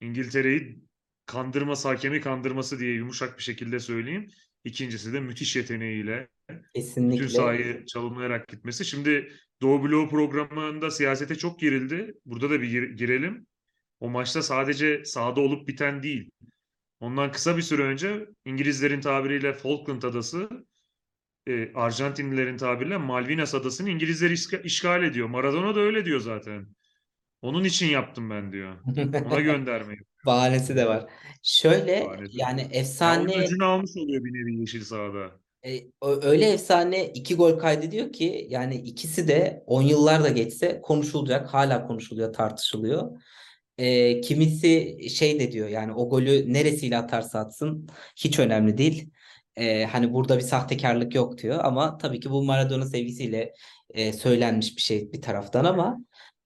S2: İngiltere'yi kandırması, hakemi kandırması diye yumuşak bir şekilde söyleyeyim. İkincisi de müthiş yeteneğiyle bütün
S1: kesinlikle
S2: sahayı çalımlayarak gitmesi. Şimdi Doğu Bloğu programında siyasete çok girildi. Burada da bir gir- girelim. O maçta sadece sahada olup biten değil. Ondan kısa bir süre önce İngilizlerin tabiriyle Falkland Adası, e, Arjantinlilerin tabiriyle Malvinas Adası'nı İngilizler işga- işgal ediyor. Maradona da öyle diyor zaten. Onun için yaptım ben diyor. Ona göndermeyi.
S1: Bahanesi de var. Şöyle
S2: Bahanesi.
S1: yani efsane
S2: öcünü almış oluyor bir nevi yeşil sahada.
S1: E, ö- öyle efsane iki gol kaydediyor ki yani ikisi de 10 yıllar da geçse konuşulacak. Hala konuşuluyor, tartışılıyor. E, kimisi şey de diyor yani o golü neresiyle atarsa atsın hiç önemli değil. E, hani burada bir sahtekarlık yok diyor ama tabii ki bu Maradona sevgisiyle e, söylenmiş bir şey bir taraftan ama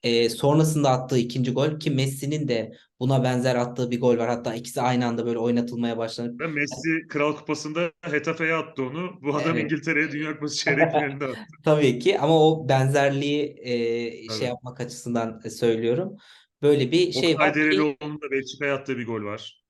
S1: e, sonrasında attığı ikinci gol ki Messi'nin de buna benzer attığı bir gol var. Hatta ikisi aynı anda böyle oynatılmaya başlanıp
S2: Messi Kral Kupası'nda Hetafe'ye attı onu. Bu adam
S1: Evet.
S2: İngiltere'ye Dünya Kupası çeyrek finalinde attı.
S1: Tabii ki ama o benzerliği e, şey
S2: Tabii.
S1: yapmak açısından söylüyorum. Böyle bir şey
S2: Oktay
S1: var ki
S2: Derelioğlu'nun da Belçika'ya attığı bir gol var.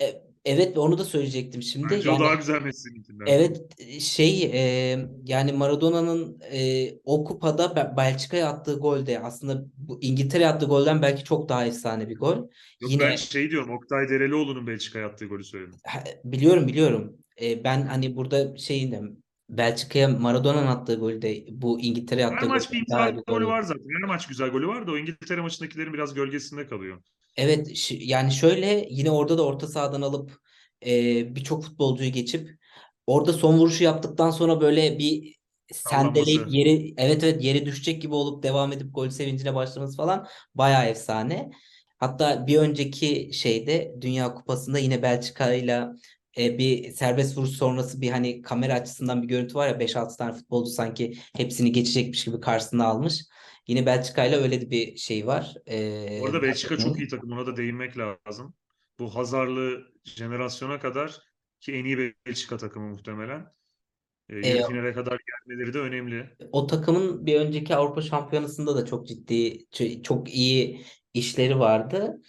S1: e, evet onu da söyleyecektim şimdi.
S2: Bence o
S1: Yani
S2: daha güzel Messi'ninkinden.
S1: evet şey e, yani Maradona'nın e, o kupada Be- Belçika'ya attığı gol de aslında bu İngiltere'ye attığı golden belki çok daha efsane bir gol.
S2: Yok
S1: Yine
S2: ben şey diyorum Oktay Derelioğlu'nun Belçika'ya attığı golü söyledim.
S1: Biliyorum biliyorum. E, ben hani burada şeyin de Belçika'ya Maradona'nın attığı golde bu İngiltere'ye
S2: Her
S1: attığı
S2: maç bir güzel golü var zaten. Her maç güzel golü var da o İngiltere maçındakilerin biraz gölgesinde kalıyor.
S1: Evet yani şöyle yine orada da orta sahadan alıp e, birçok futbolcuyu geçip orada son vuruşu yaptıktan sonra böyle bir sendeleyip yeri evet evet yere düşecek gibi olup devam edip gol sevincine başlaması falan bayağı efsane. Hatta bir önceki şeyde Dünya Kupası'nda yine Belçika ile bir serbest vuruş sonrası bir hani kamera açısından bir görüntü var ya 5-6 tane futbolcu sanki hepsini geçecekmiş gibi karşısına almış. Yine Belçika ile öyle bir şey var. E,
S2: Bu arada Belçika çok iyi takım. Ona da değinmek lazım. Bu Hazarlı jenerasyona kadar ki en iyi Belçika takımı muhtemelen. E, yarı
S1: E,
S2: finale kadar gelmeleri de önemli.
S1: O takımın bir önceki Avrupa Şampiyonası'nda da çok ciddi, çok iyi işleri vardı.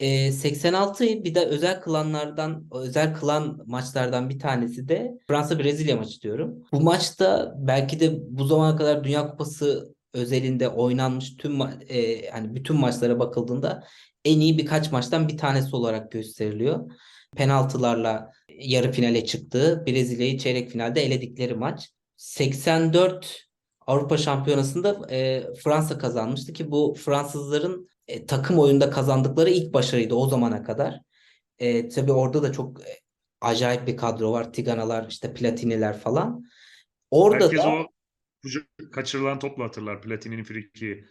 S1: Ee, 86'yı bir de özel kılanlardan, özel kılan maçlardan bir tanesi de Fransa-Brezilya maçı diyorum. Bu maçta belki de bu zamana kadar Dünya Kupası özelinde oynanmış tüm e, hani bütün maçlara bakıldığında en iyi birkaç maçtan bir tanesi olarak gösteriliyor. Penaltılarla yarı finale çıktığı, Brezilya'yı çeyrek finalde eledikleri maç. 84 Avrupa Şampiyonası'nda e, Fransa kazanmıştı ki bu Fransızların e, takım oyunda kazandıkları ilk başarıydı o zamana kadar. E, tabii orada da çok e, acayip bir kadro var. Tiganalar, işte Platiniler falan. Orada
S2: Herkes
S1: da
S2: o kaçırılan topla hatırlar Platini'nin friki.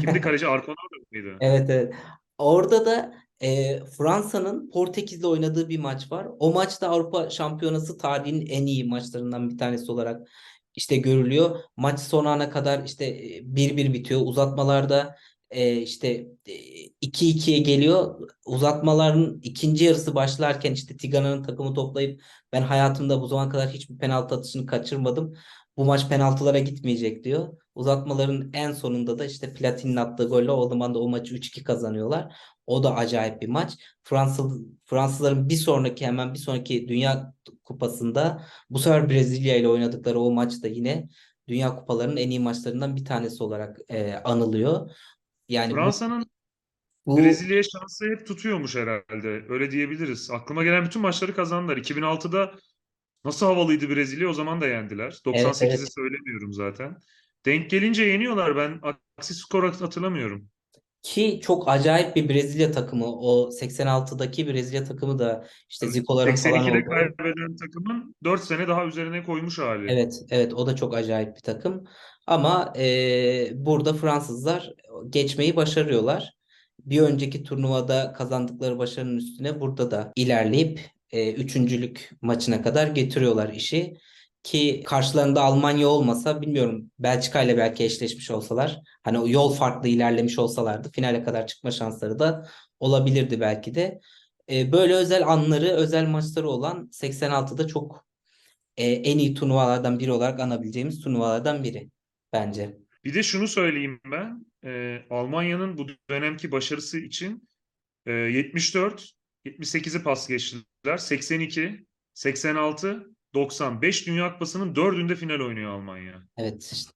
S2: Kimdi kaleci? Arconado mıydı?
S1: Evet evet. Orada da e, Fransa'nın Portekiz'le oynadığı bir maç var. O maç da Avrupa Şampiyonası tarihinin en iyi maçlarından bir tanesi olarak işte görülüyor. Maç son ana kadar işte e, 1-1 bitiyor. Uzatmalarda e, işte e, 2-2'ye geliyor. Uzatmaların ikinci yarısı başlarken işte Tigana'nın takımı toplayıp ben hayatımda bu zamana kadar hiçbir penaltı atışını kaçırmadım. Bu maç penaltılara gitmeyecek diyor. Uzatmaların en sonunda da işte Platini'nin attığı golle o zaman da o maçı 3-2 kazanıyorlar. O da acayip bir maç. Fransız Fransızların bir sonraki hemen bir sonraki Dünya Kupası'nda bu sefer Brezilya ile oynadıkları o maç da yine Dünya Kupalarının en iyi maçlarından bir tanesi olarak e, anılıyor. Yani
S2: Fransa'nın
S1: bu
S2: Brezilya'ya şansı hep tutuyormuş herhalde. Öyle diyebiliriz. Aklıma gelen bütün maçları kazandılar. 2006'da nasıl havalıydı Brezilya o zaman da yendiler.
S1: evet
S2: 98'i
S1: evet
S2: söylemiyorum zaten. Denk gelince yeniyorlar. Ben aksi skor hatırlamıyorum.
S1: ki çok acayip bir Brezilya takımı. O 86'daki Brezilya takımı da işte
S2: Tabii
S1: Zico'ların falan
S2: 82'de
S1: olduğu.
S2: kaybeden takımın 4 sene daha üzerine koymuş hali.
S1: Evet, evet o da çok acayip bir takım. Ama e, burada Fransızlar geçmeyi başarıyorlar. Bir önceki turnuvada kazandıkları başarının üstüne burada da ilerleyip e, üçüncülük maçına kadar getiriyorlar işi. Ki karşılarında Almanya olmasa bilmiyorum Belçika ile belki eşleşmiş olsalar hani o yol farklı ilerlemiş olsalardı finale kadar çıkma şansları da olabilirdi belki de. E, böyle özel anları, özel maçları olan 86'da çok e, en iyi turnuvalardan biri olarak anabileceğimiz turnuvalardan biri bence.
S2: Bir de şunu söyleyeyim ben. e, Almanya'nın bu dönemki başarısı için e, 74, 78'i pas geçtiler. 82, 86, 95 Dünya Kupası'nın dördünde final oynuyor Almanya.
S1: Evet işte,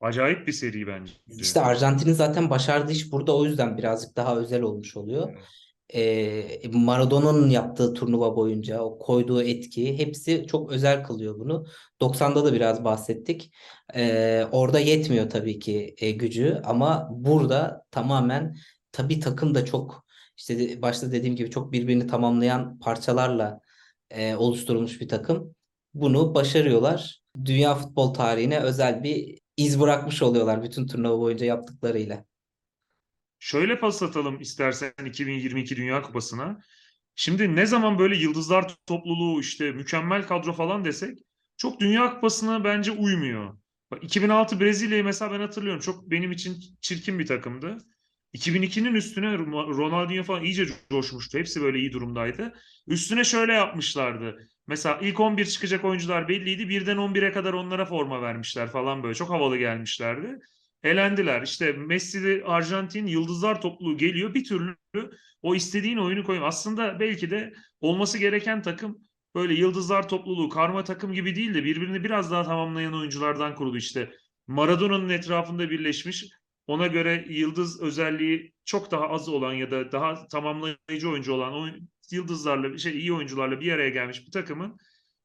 S2: Acayip bir seri bence.
S1: işte Arjantin'in zaten başardığı iş burada o yüzden birazcık daha özel olmuş oluyor.
S2: Evet.
S1: e, Maradona'nın yaptığı turnuva boyunca o koyduğu etki hepsi çok özel kılıyor bunu. 90'da da biraz bahsettik. E, orada yetmiyor tabii ki e, gücü ama burada tamamen tabii takım da çok işte başta dediğim gibi çok birbirini tamamlayan parçalarla e, oluşturulmuş bir takım. Bunu başarıyorlar. Dünya futbol tarihine özel bir iz bırakmış oluyorlar bütün turnuva boyunca yaptıklarıyla.
S2: Şöyle pas atalım istersen 2022 Dünya Kupası'na. Şimdi ne zaman böyle yıldızlar topluluğu işte mükemmel kadro falan desek çok Dünya Kupası'na bence uymuyor. Bak 2006 Brezilya'yı mesela ben hatırlıyorum. Çok benim için çirkin bir takımdı. 2002'nin üstüne Ro- Ronaldinho falan iyice coşmuştu. Hepsi böyle iyi durumdaydı. Üstüne şöyle yapmışlardı. Mesela ilk 11 çıkacak oyuncular belliydi. Birden 11'e kadar onlara forma vermişler falan böyle. Çok havalı gelmişlerdi. Elendiler. İşte Messi'de Arjantin yıldızlar topluluğu geliyor. Bir türlü o istediğin oyunu koyuyor. Aslında belki de olması gereken takım böyle yıldızlar topluluğu, karma takım gibi değil de birbirini biraz daha tamamlayan oyunculardan kurulu işte. Maradona'nın etrafında birleşmiş. Ona göre yıldız özelliği çok daha az olan ya da daha tamamlayıcı oyuncu olan yıldızlarla şey iyi oyuncularla bir araya gelmiş bir takımın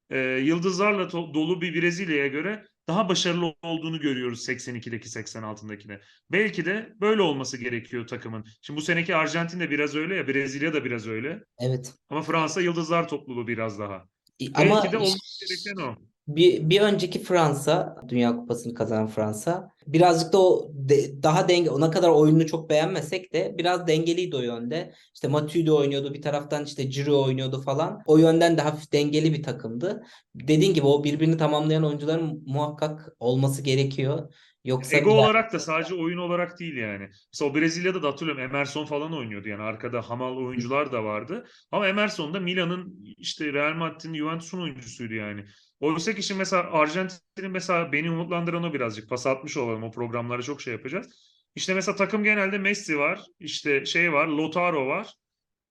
S2: e, yıldızlarla dolu bir Brezilya'ya göre daha başarılı olduğunu görüyoruz 82'deki 86'dakine. Belki de böyle olması gerekiyor takımın. Şimdi bu seneki Arjantin de biraz öyle ya Brezilya da biraz öyle.
S1: Evet.
S2: Ama Fransa yıldızlar topluluğu biraz daha.
S1: Ama
S2: Belki de olması gereken o.
S1: Bir, bir önceki Fransa, Dünya Kupası'nı kazanan Fransa, birazcık da o de- daha denge, ona kadar oyununu çok beğenmesek de biraz dengeliydi o yönde. İşte Matuidi oynuyordu, bir taraftan işte Giroud oynuyordu falan. O yönden de hafif dengeli bir takımdı. Dediğin gibi o birbirini tamamlayan oyuncuların muhakkak olması gerekiyor. Yoksa
S2: Ego
S1: bir-
S2: olarak da sadece oyun olarak değil yani. Mesela o Brezilya'da da hatırlıyorum Emerson falan oynuyordu yani arkada hamal oyuncular da vardı. Ama Emerson da Milan'ın işte Real Madrid'in Juventus'un oyuncusuydu yani. Oysa ki şimdi mesela Arjantin'in mesela beni umutlandıran o birazcık pas atmış olalım o programlara çok şey yapacağız. İşte mesela takım genelde Messi var, işte şey var, Lautaro var.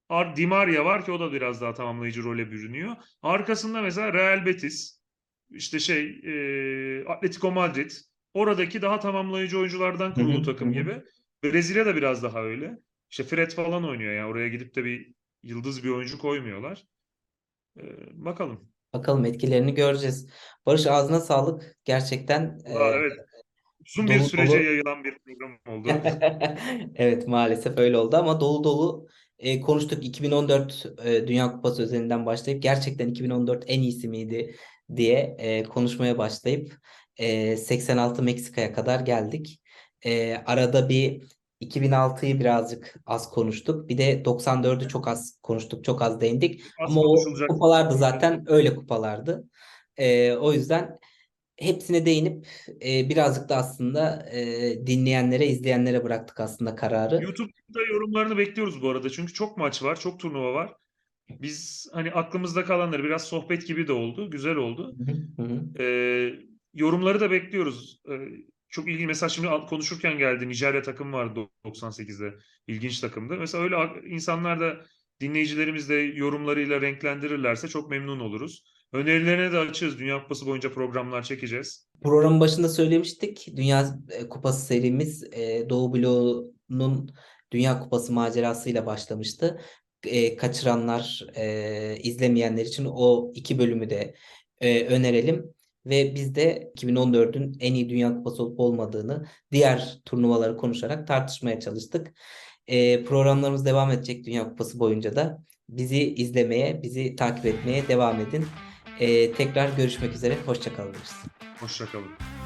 S2: Ar- Di Maria var ki o da biraz daha tamamlayıcı role bürünüyor. Arkasında mesela Real Betis, işte şey e, Atletico Madrid. Oradaki daha tamamlayıcı oyunculardan kurulu takım gibi. Brezilya da biraz daha öyle. İşte Fred falan oynuyor yani oraya gidip de bir yıldız bir oyuncu koymuyorlar. Ee, bakalım.
S1: Bakalım etkilerini göreceğiz. Barış ağzına sağlık. Gerçekten
S2: Aa,
S1: e,
S2: evet. Uzun bir
S1: dolu
S2: sürece
S1: dolu-
S2: yayılan bir program oldu.
S1: Evet maalesef öyle oldu ama dolu dolu e, konuştuk 2014 e, Dünya Kupası özelinden başlayıp gerçekten 2014 en iyisi miydi diye e, konuşmaya başlayıp e, 86 Meksika'ya kadar geldik. E, arada bir 2006'yı birazcık az konuştuk. Bir de 94'ü çok az konuştuk, çok az değindik.
S2: Az
S1: Ama o kupalar da zaten öyle kupalardı. E, o yüzden hepsine değinip e, birazcık da aslında e, dinleyenlere, izleyenlere bıraktık aslında kararı.
S2: YouTube'da yorumlarını bekliyoruz bu arada. Çünkü çok maç var, çok turnuva var. Biz hani aklımızda kalanları biraz sohbet gibi de oldu. Güzel oldu. Ee, yorumları da bekliyoruz. Ee, çok ilginç. Mesela şimdi konuşurken geldi. Nijerya takım vardı 98'de. İlginç takımdı. Mesela öyle insanlar da dinleyicilerimiz de yorumlarıyla renklendirirlerse çok memnun oluruz. Önerilerine de açığız. Dünya Kupası boyunca programlar çekeceğiz.
S1: Programın başında söylemiştik. Dünya e, Kupası serimiz e, Doğu Bloğu'nun Dünya Kupası macerasıyla başlamıştı. E, kaçıranlar, izlemeyenler için o iki bölümü de önerelim. Ve biz de 2014'ün en iyi Dünya Kupası olup olmadığını diğer turnuvaları konuşarak tartışmaya çalıştık. E, programlarımız devam edecek Dünya Kupası boyunca da. Bizi izlemeye, bizi takip etmeye devam edin. E, tekrar görüşmek üzere. Hoşça kalın.
S2: Hoşçakalın.